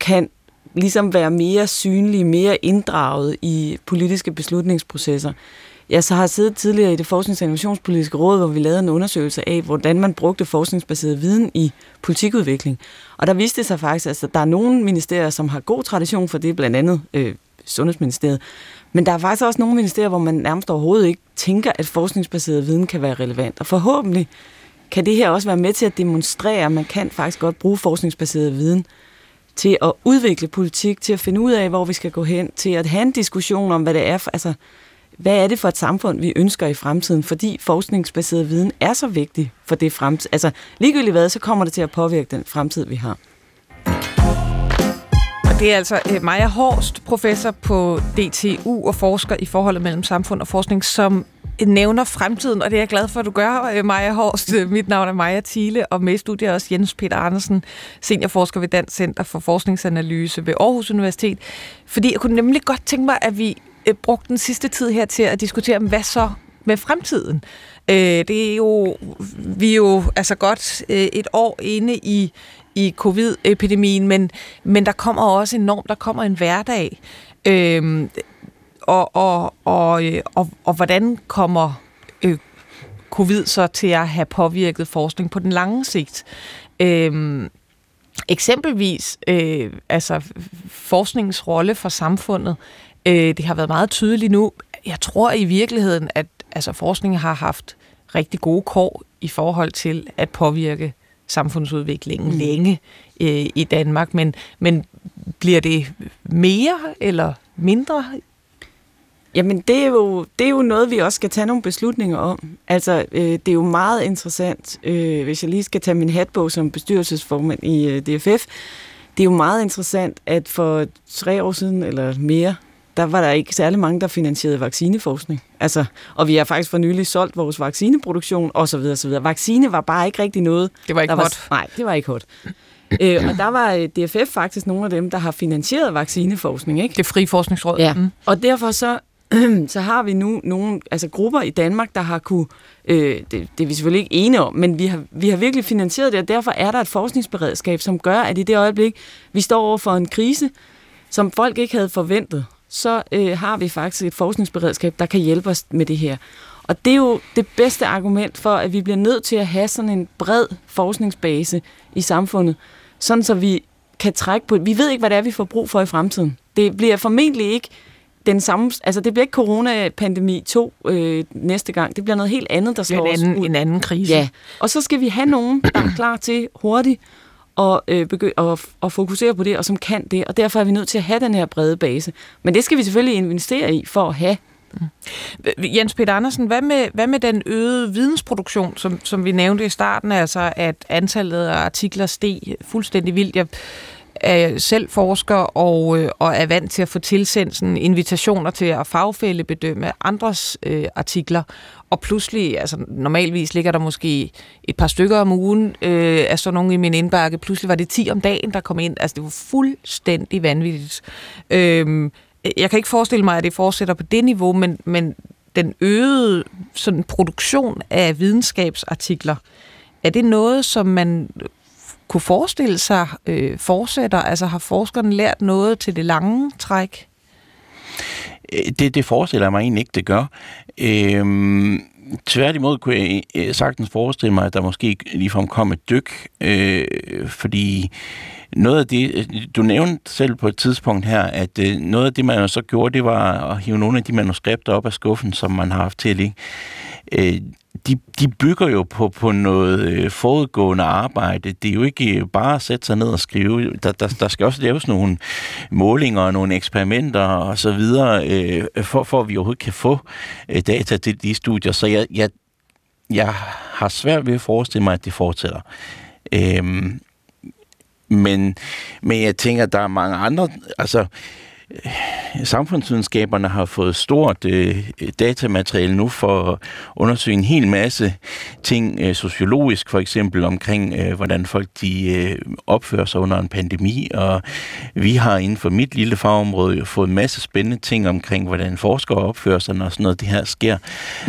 kan ligesom være mere synlig, mere inddraget i politiske beslutningsprocesser. Jeg så har siddet tidligere i det Forsknings- og Innovationspolitiske Råd, hvor vi lavede en undersøgelse af, hvordan man brugte forskningsbaseret viden i politikudvikling. Og der viste det sig faktisk, at der er nogle ministerier, som har god tradition for det, blandt andet øh, Sundhedsministeriet. Men der er faktisk også nogle ministerier, hvor man nærmest overhovedet ikke tænker, at forskningsbaseret viden kan være relevant. Og forhåbentlig kan det her også være med til at demonstrere, at man kan faktisk godt bruge forskningsbaseret viden til at udvikle politik, til at finde ud af, hvor vi skal gå hen, til at have en diskussion om, hvad det er for, altså, hvad er det for et samfund, vi ønsker i fremtiden, fordi forskningsbaseret viden er så vigtig for det fremtid. Altså ligegyldigt hvad, så kommer det til at påvirke den fremtid, vi har. Og det er altså øh, Maja Horst, professor på DTU og forsker i forholdet mellem samfund og forskning, som øh, nævner fremtiden, og det er jeg glad for, at du gør, øh, Maja Horst. Mit navn er Maja Thiele, og med i studiet er også Jens Peter Andersen, seniorforsker ved Dansk Center for Forskningsanalyse ved Aarhus Universitet. Fordi jeg kunne nemlig godt tænke mig, at vi øh, brugte den sidste tid her til at diskutere, hvad så med fremtiden. Øh, det er jo, vi er jo altså godt øh, et år inde i, i covid-epidemien, men, men der kommer også enormt, der kommer en hverdag. Øh, og, og, og, øh, og, og hvordan kommer øh, covid så til at have påvirket forskning på den lange sigt? Øh, eksempelvis øh, altså forskningens rolle for samfundet. Øh, det har været meget tydeligt nu. Jeg tror i virkeligheden, at altså, forskningen har haft rigtig gode kår i forhold til at påvirke samfundsudviklingen mm. længe øh, i Danmark, men, men bliver det mere eller mindre Jamen, det er, jo, det er jo noget, vi også skal tage nogle beslutninger om. Altså, øh, det er jo meget interessant, øh, hvis jeg lige skal tage min hatbog som bestyrelsesformand i øh, DFF. Det er jo meget interessant, at for tre år siden eller mere, der var der ikke særlig mange, der finansierede vaccineforskning. Altså, og vi har faktisk for nylig solgt vores vaccineproduktion osv. osv. Vaccine var bare ikke rigtig noget. Det var ikke hot. Var, nej, det var ikke hot. øh, og der var øh, DFF faktisk nogle af dem, der har finansieret vaccineforskning. Ikke? Det frie forskningsråd. Ja, mm. og derfor så *clears throat* så har vi nu nogle altså grupper i Danmark, der har kunne, øh, det, det er vi selvfølgelig ikke enige om, men vi har, vi har virkelig finansieret det, og derfor er der et forskningsberedskab, som gør, at i det øjeblik, vi står over for en krise, som folk ikke havde forventet, så øh, har vi faktisk et forskningsberedskab, der kan hjælpe os med det her. Og det er jo det bedste argument for, at vi bliver nødt til at have sådan en bred forskningsbase i samfundet, sådan så vi kan trække på... Vi ved ikke, hvad det er, vi får brug for i fremtiden. Det bliver formentlig ikke den samme, altså det bliver ikke coronapandemi 2 øh, næste gang. Det bliver noget helt andet, der slår en anden, ud. en anden krise. Ja, og så skal vi have nogen, der er klar til hurtigt og, øh, begy- og, og fokusere på det, og som kan det. Og derfor er vi nødt til at have den her brede base. Men det skal vi selvfølgelig investere i for at have. Mm. Jens Peter Andersen, hvad med, hvad med den øgede vidensproduktion, som, som vi nævnte i starten, altså at antallet af artikler steg fuldstændig vildt? Jeg er selv forsker og, øh, og er vant til at få tilsendt sådan invitationer til at fagfælde bedømme andres øh, artikler. Og pludselig, altså normalvis ligger der måske et par stykker om ugen øh, af sådan nogen i min indbakke. Pludselig var det 10 om dagen, der kom ind. Altså det var fuldstændig vanvittigt. Øh, jeg kan ikke forestille mig, at det fortsætter på det niveau, men, men den øgede sådan, produktion af videnskabsartikler, er det noget, som man kunne forestille sig øh, fortsætter? Altså har forskerne lært noget til det lange træk? Øh, det, det forestiller jeg mig egentlig ikke, det gør. Øhm, tværtimod kunne jeg øh, sagtens forestille mig, at der måske ligefrem kom et dyk, øh, fordi noget af det, øh, du nævnte selv på et tidspunkt her, at øh, noget af det, man så gjorde, det var at hive nogle af de manuskripter op af skuffen, som man har haft til at ligge. Øh, de, de bygger jo på, på noget øh, forudgående arbejde. Det er jo ikke øh, bare at sætte sig ned og skrive. Der, der, der skal også laves nogle målinger og nogle eksperimenter og så videre, øh, for, for at vi overhovedet kan få øh, data til de studier. Så jeg, jeg, jeg har svært ved at forestille mig, at det fortsætter. Øh, men, men jeg tænker, at der er mange andre... Altså, samfundsvidenskaberne har fået stort øh, datamateriale nu for at undersøge en hel masse ting, øh, sociologisk for eksempel, omkring øh, hvordan folk de øh, opfører sig under en pandemi, og vi har inden for mit lille fagområde jo fået en masse spændende ting omkring, hvordan forskere opfører sig, når sådan noget det her sker.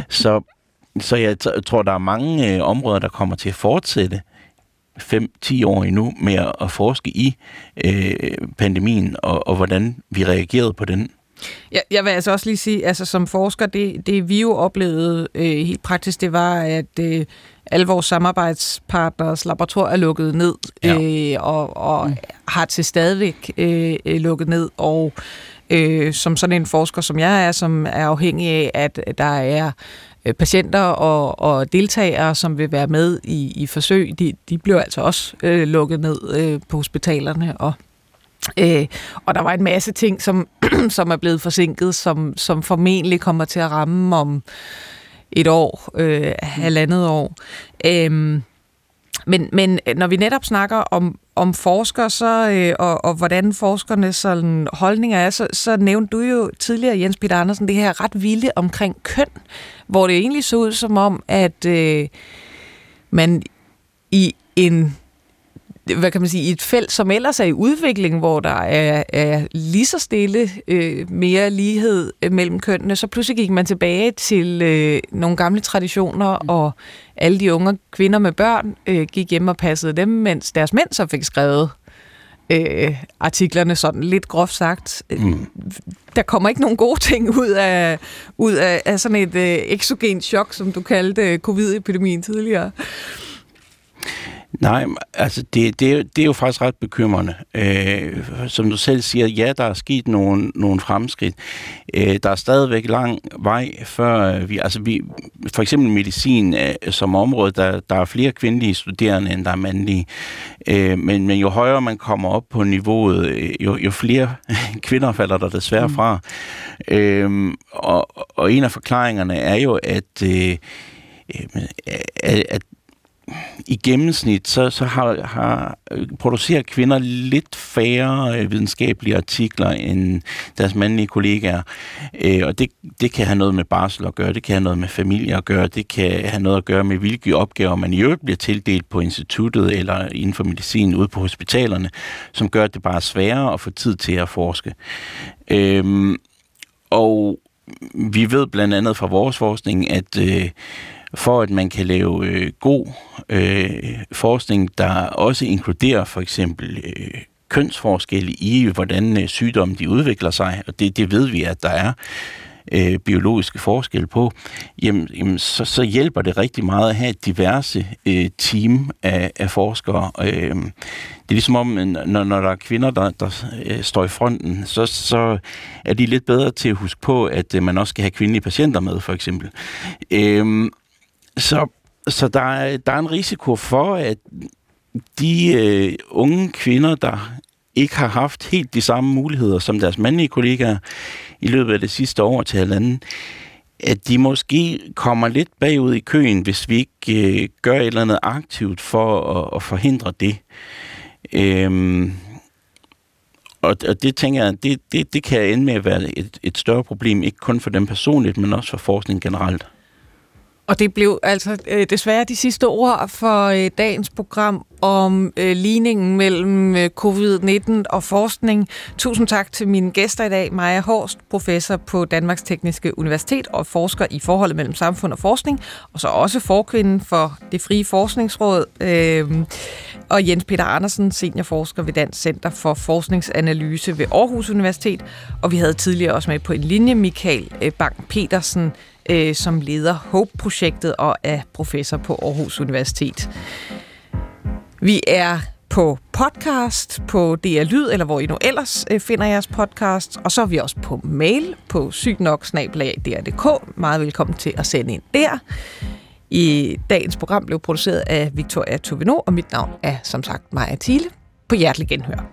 Så, så jeg tror, der er mange øh, områder, der kommer til at fortsætte 5-10 år endnu med at forske i øh, pandemien og, og hvordan vi reagerede på den. Jeg, jeg vil altså også lige sige, altså som forsker, det, det vi jo oplevede øh, helt praktisk, det var, at øh, alle vores samarbejdspartners laboratorier er lukket ned, ja. øh, og, og mm. har til stadigvæk øh, lukket ned, og øh, som sådan en forsker, som jeg er, som er afhængig af, at der er Øh, Øh, patienter og, og deltagere, som vil være med i, i forsøg, de, de blev altså også øh, lukket ned øh, på hospitalerne. Og, øh, og der var en masse ting, som, *clears throat* som er blevet forsinket, som, som formentlig kommer til at ramme om et år, øh, halvandet år. Øh, men, men øh, når vi netop snakker om, om forskere, så, øh, og, og hvordan forskernes sådan, holdninger er, så, så nævnte du jo tidligere, Jens Peter Andersen, det her ret vilde omkring køn, hvor det egentlig så ud som om, at øh, man i en hvad kan man sige, i et felt, som ellers er i udvikling, hvor der er, er lige så stille øh, mere lighed øh, mellem kønnene, så pludselig gik man tilbage til øh, nogle gamle traditioner, mm. og alle de unge kvinder med børn øh, gik hjem og passede dem, mens deres mænd så fik skrevet øh, artiklerne, sådan lidt groft sagt. Mm. Der kommer ikke nogen gode ting ud af, ud af, af sådan et øh, exogen chok, som du kaldte covid-epidemien tidligere. Nej, altså det, det, er, det er jo faktisk ret bekymrende. Øh, som du selv siger, ja, der er sket nogle, nogle fremskridt. Øh, der er stadigvæk lang vej før vi, altså vi, for eksempel medicin øh, som område, der, der er flere kvindelige studerende, end der er mandlige. Øh, men, men jo højere man kommer op på niveauet, øh, jo, jo flere *laughs* kvinder falder der desværre mm. fra. Øh, og, og en af forklaringerne er jo, at øh, øh at i gennemsnit, så, så har, har øh, producerer kvinder lidt færre øh, videnskabelige artikler end deres mandlige kollegaer. Øh, og det, det kan have noget med barsel at gøre, det kan have noget med familie at gøre, det kan have noget at gøre med, hvilke opgaver man i øvrigt bliver tildelt på instituttet eller inden for medicin ude på hospitalerne, som gør, at det bare er sværere at få tid til at forske. Øh, og vi ved blandt andet fra vores forskning, at øh, for at man kan lave øh, god øh, forskning, der også inkluderer for eksempel øh, kønsforskelle i, hvordan øh, sygdomme de udvikler sig, og det, det ved vi, at der er øh, biologiske forskelle på, jamen, jamen så, så hjælper det rigtig meget at have et diverse øh, team af, af forskere. Øh, det er ligesom om, øh, når, når der er kvinder, der, der øh, står i fronten, så, så er de lidt bedre til at huske på, at øh, man også skal have kvindelige patienter med, for eksempel. Øh, så, så der, er, der er en risiko for, at de øh, unge kvinder, der ikke har haft helt de samme muligheder som deres mandlige kollegaer i løbet af det sidste år til halvanden, at de måske kommer lidt bagud i køen, hvis vi ikke øh, gør et eller andet aktivt for at, at forhindre det. Øhm, og, og det tænker jeg, det, det, det kan ende med at være et, et større problem, ikke kun for dem personligt, men også for forskningen generelt. Og det blev altså øh, desværre de sidste ord for øh, dagens program om øh, ligningen mellem øh, covid-19 og forskning. Tusind tak til mine gæster i dag. Maja Horst, professor på Danmarks Tekniske Universitet og forsker i forholdet mellem samfund og forskning, og så også forkvinden for det frie forskningsråd. Øh, og Jens Peter Andersen, seniorforsker ved Dansk Center for Forskningsanalyse ved Aarhus Universitet. Og vi havde tidligere også med på en linje Michael øh, Bang Petersen, øh, som leder HOPE-projektet og er professor på Aarhus Universitet. Vi er på podcast, på DR Lyd, eller hvor I nu ellers øh, finder jeres podcast. Og så er vi også på mail på sygtnok.dr.dk. Meget velkommen til at sende ind der. I dagens program blev produceret af Victoria Tovino, og mit navn er som sagt Maja Thiele. På hjertelig genhør.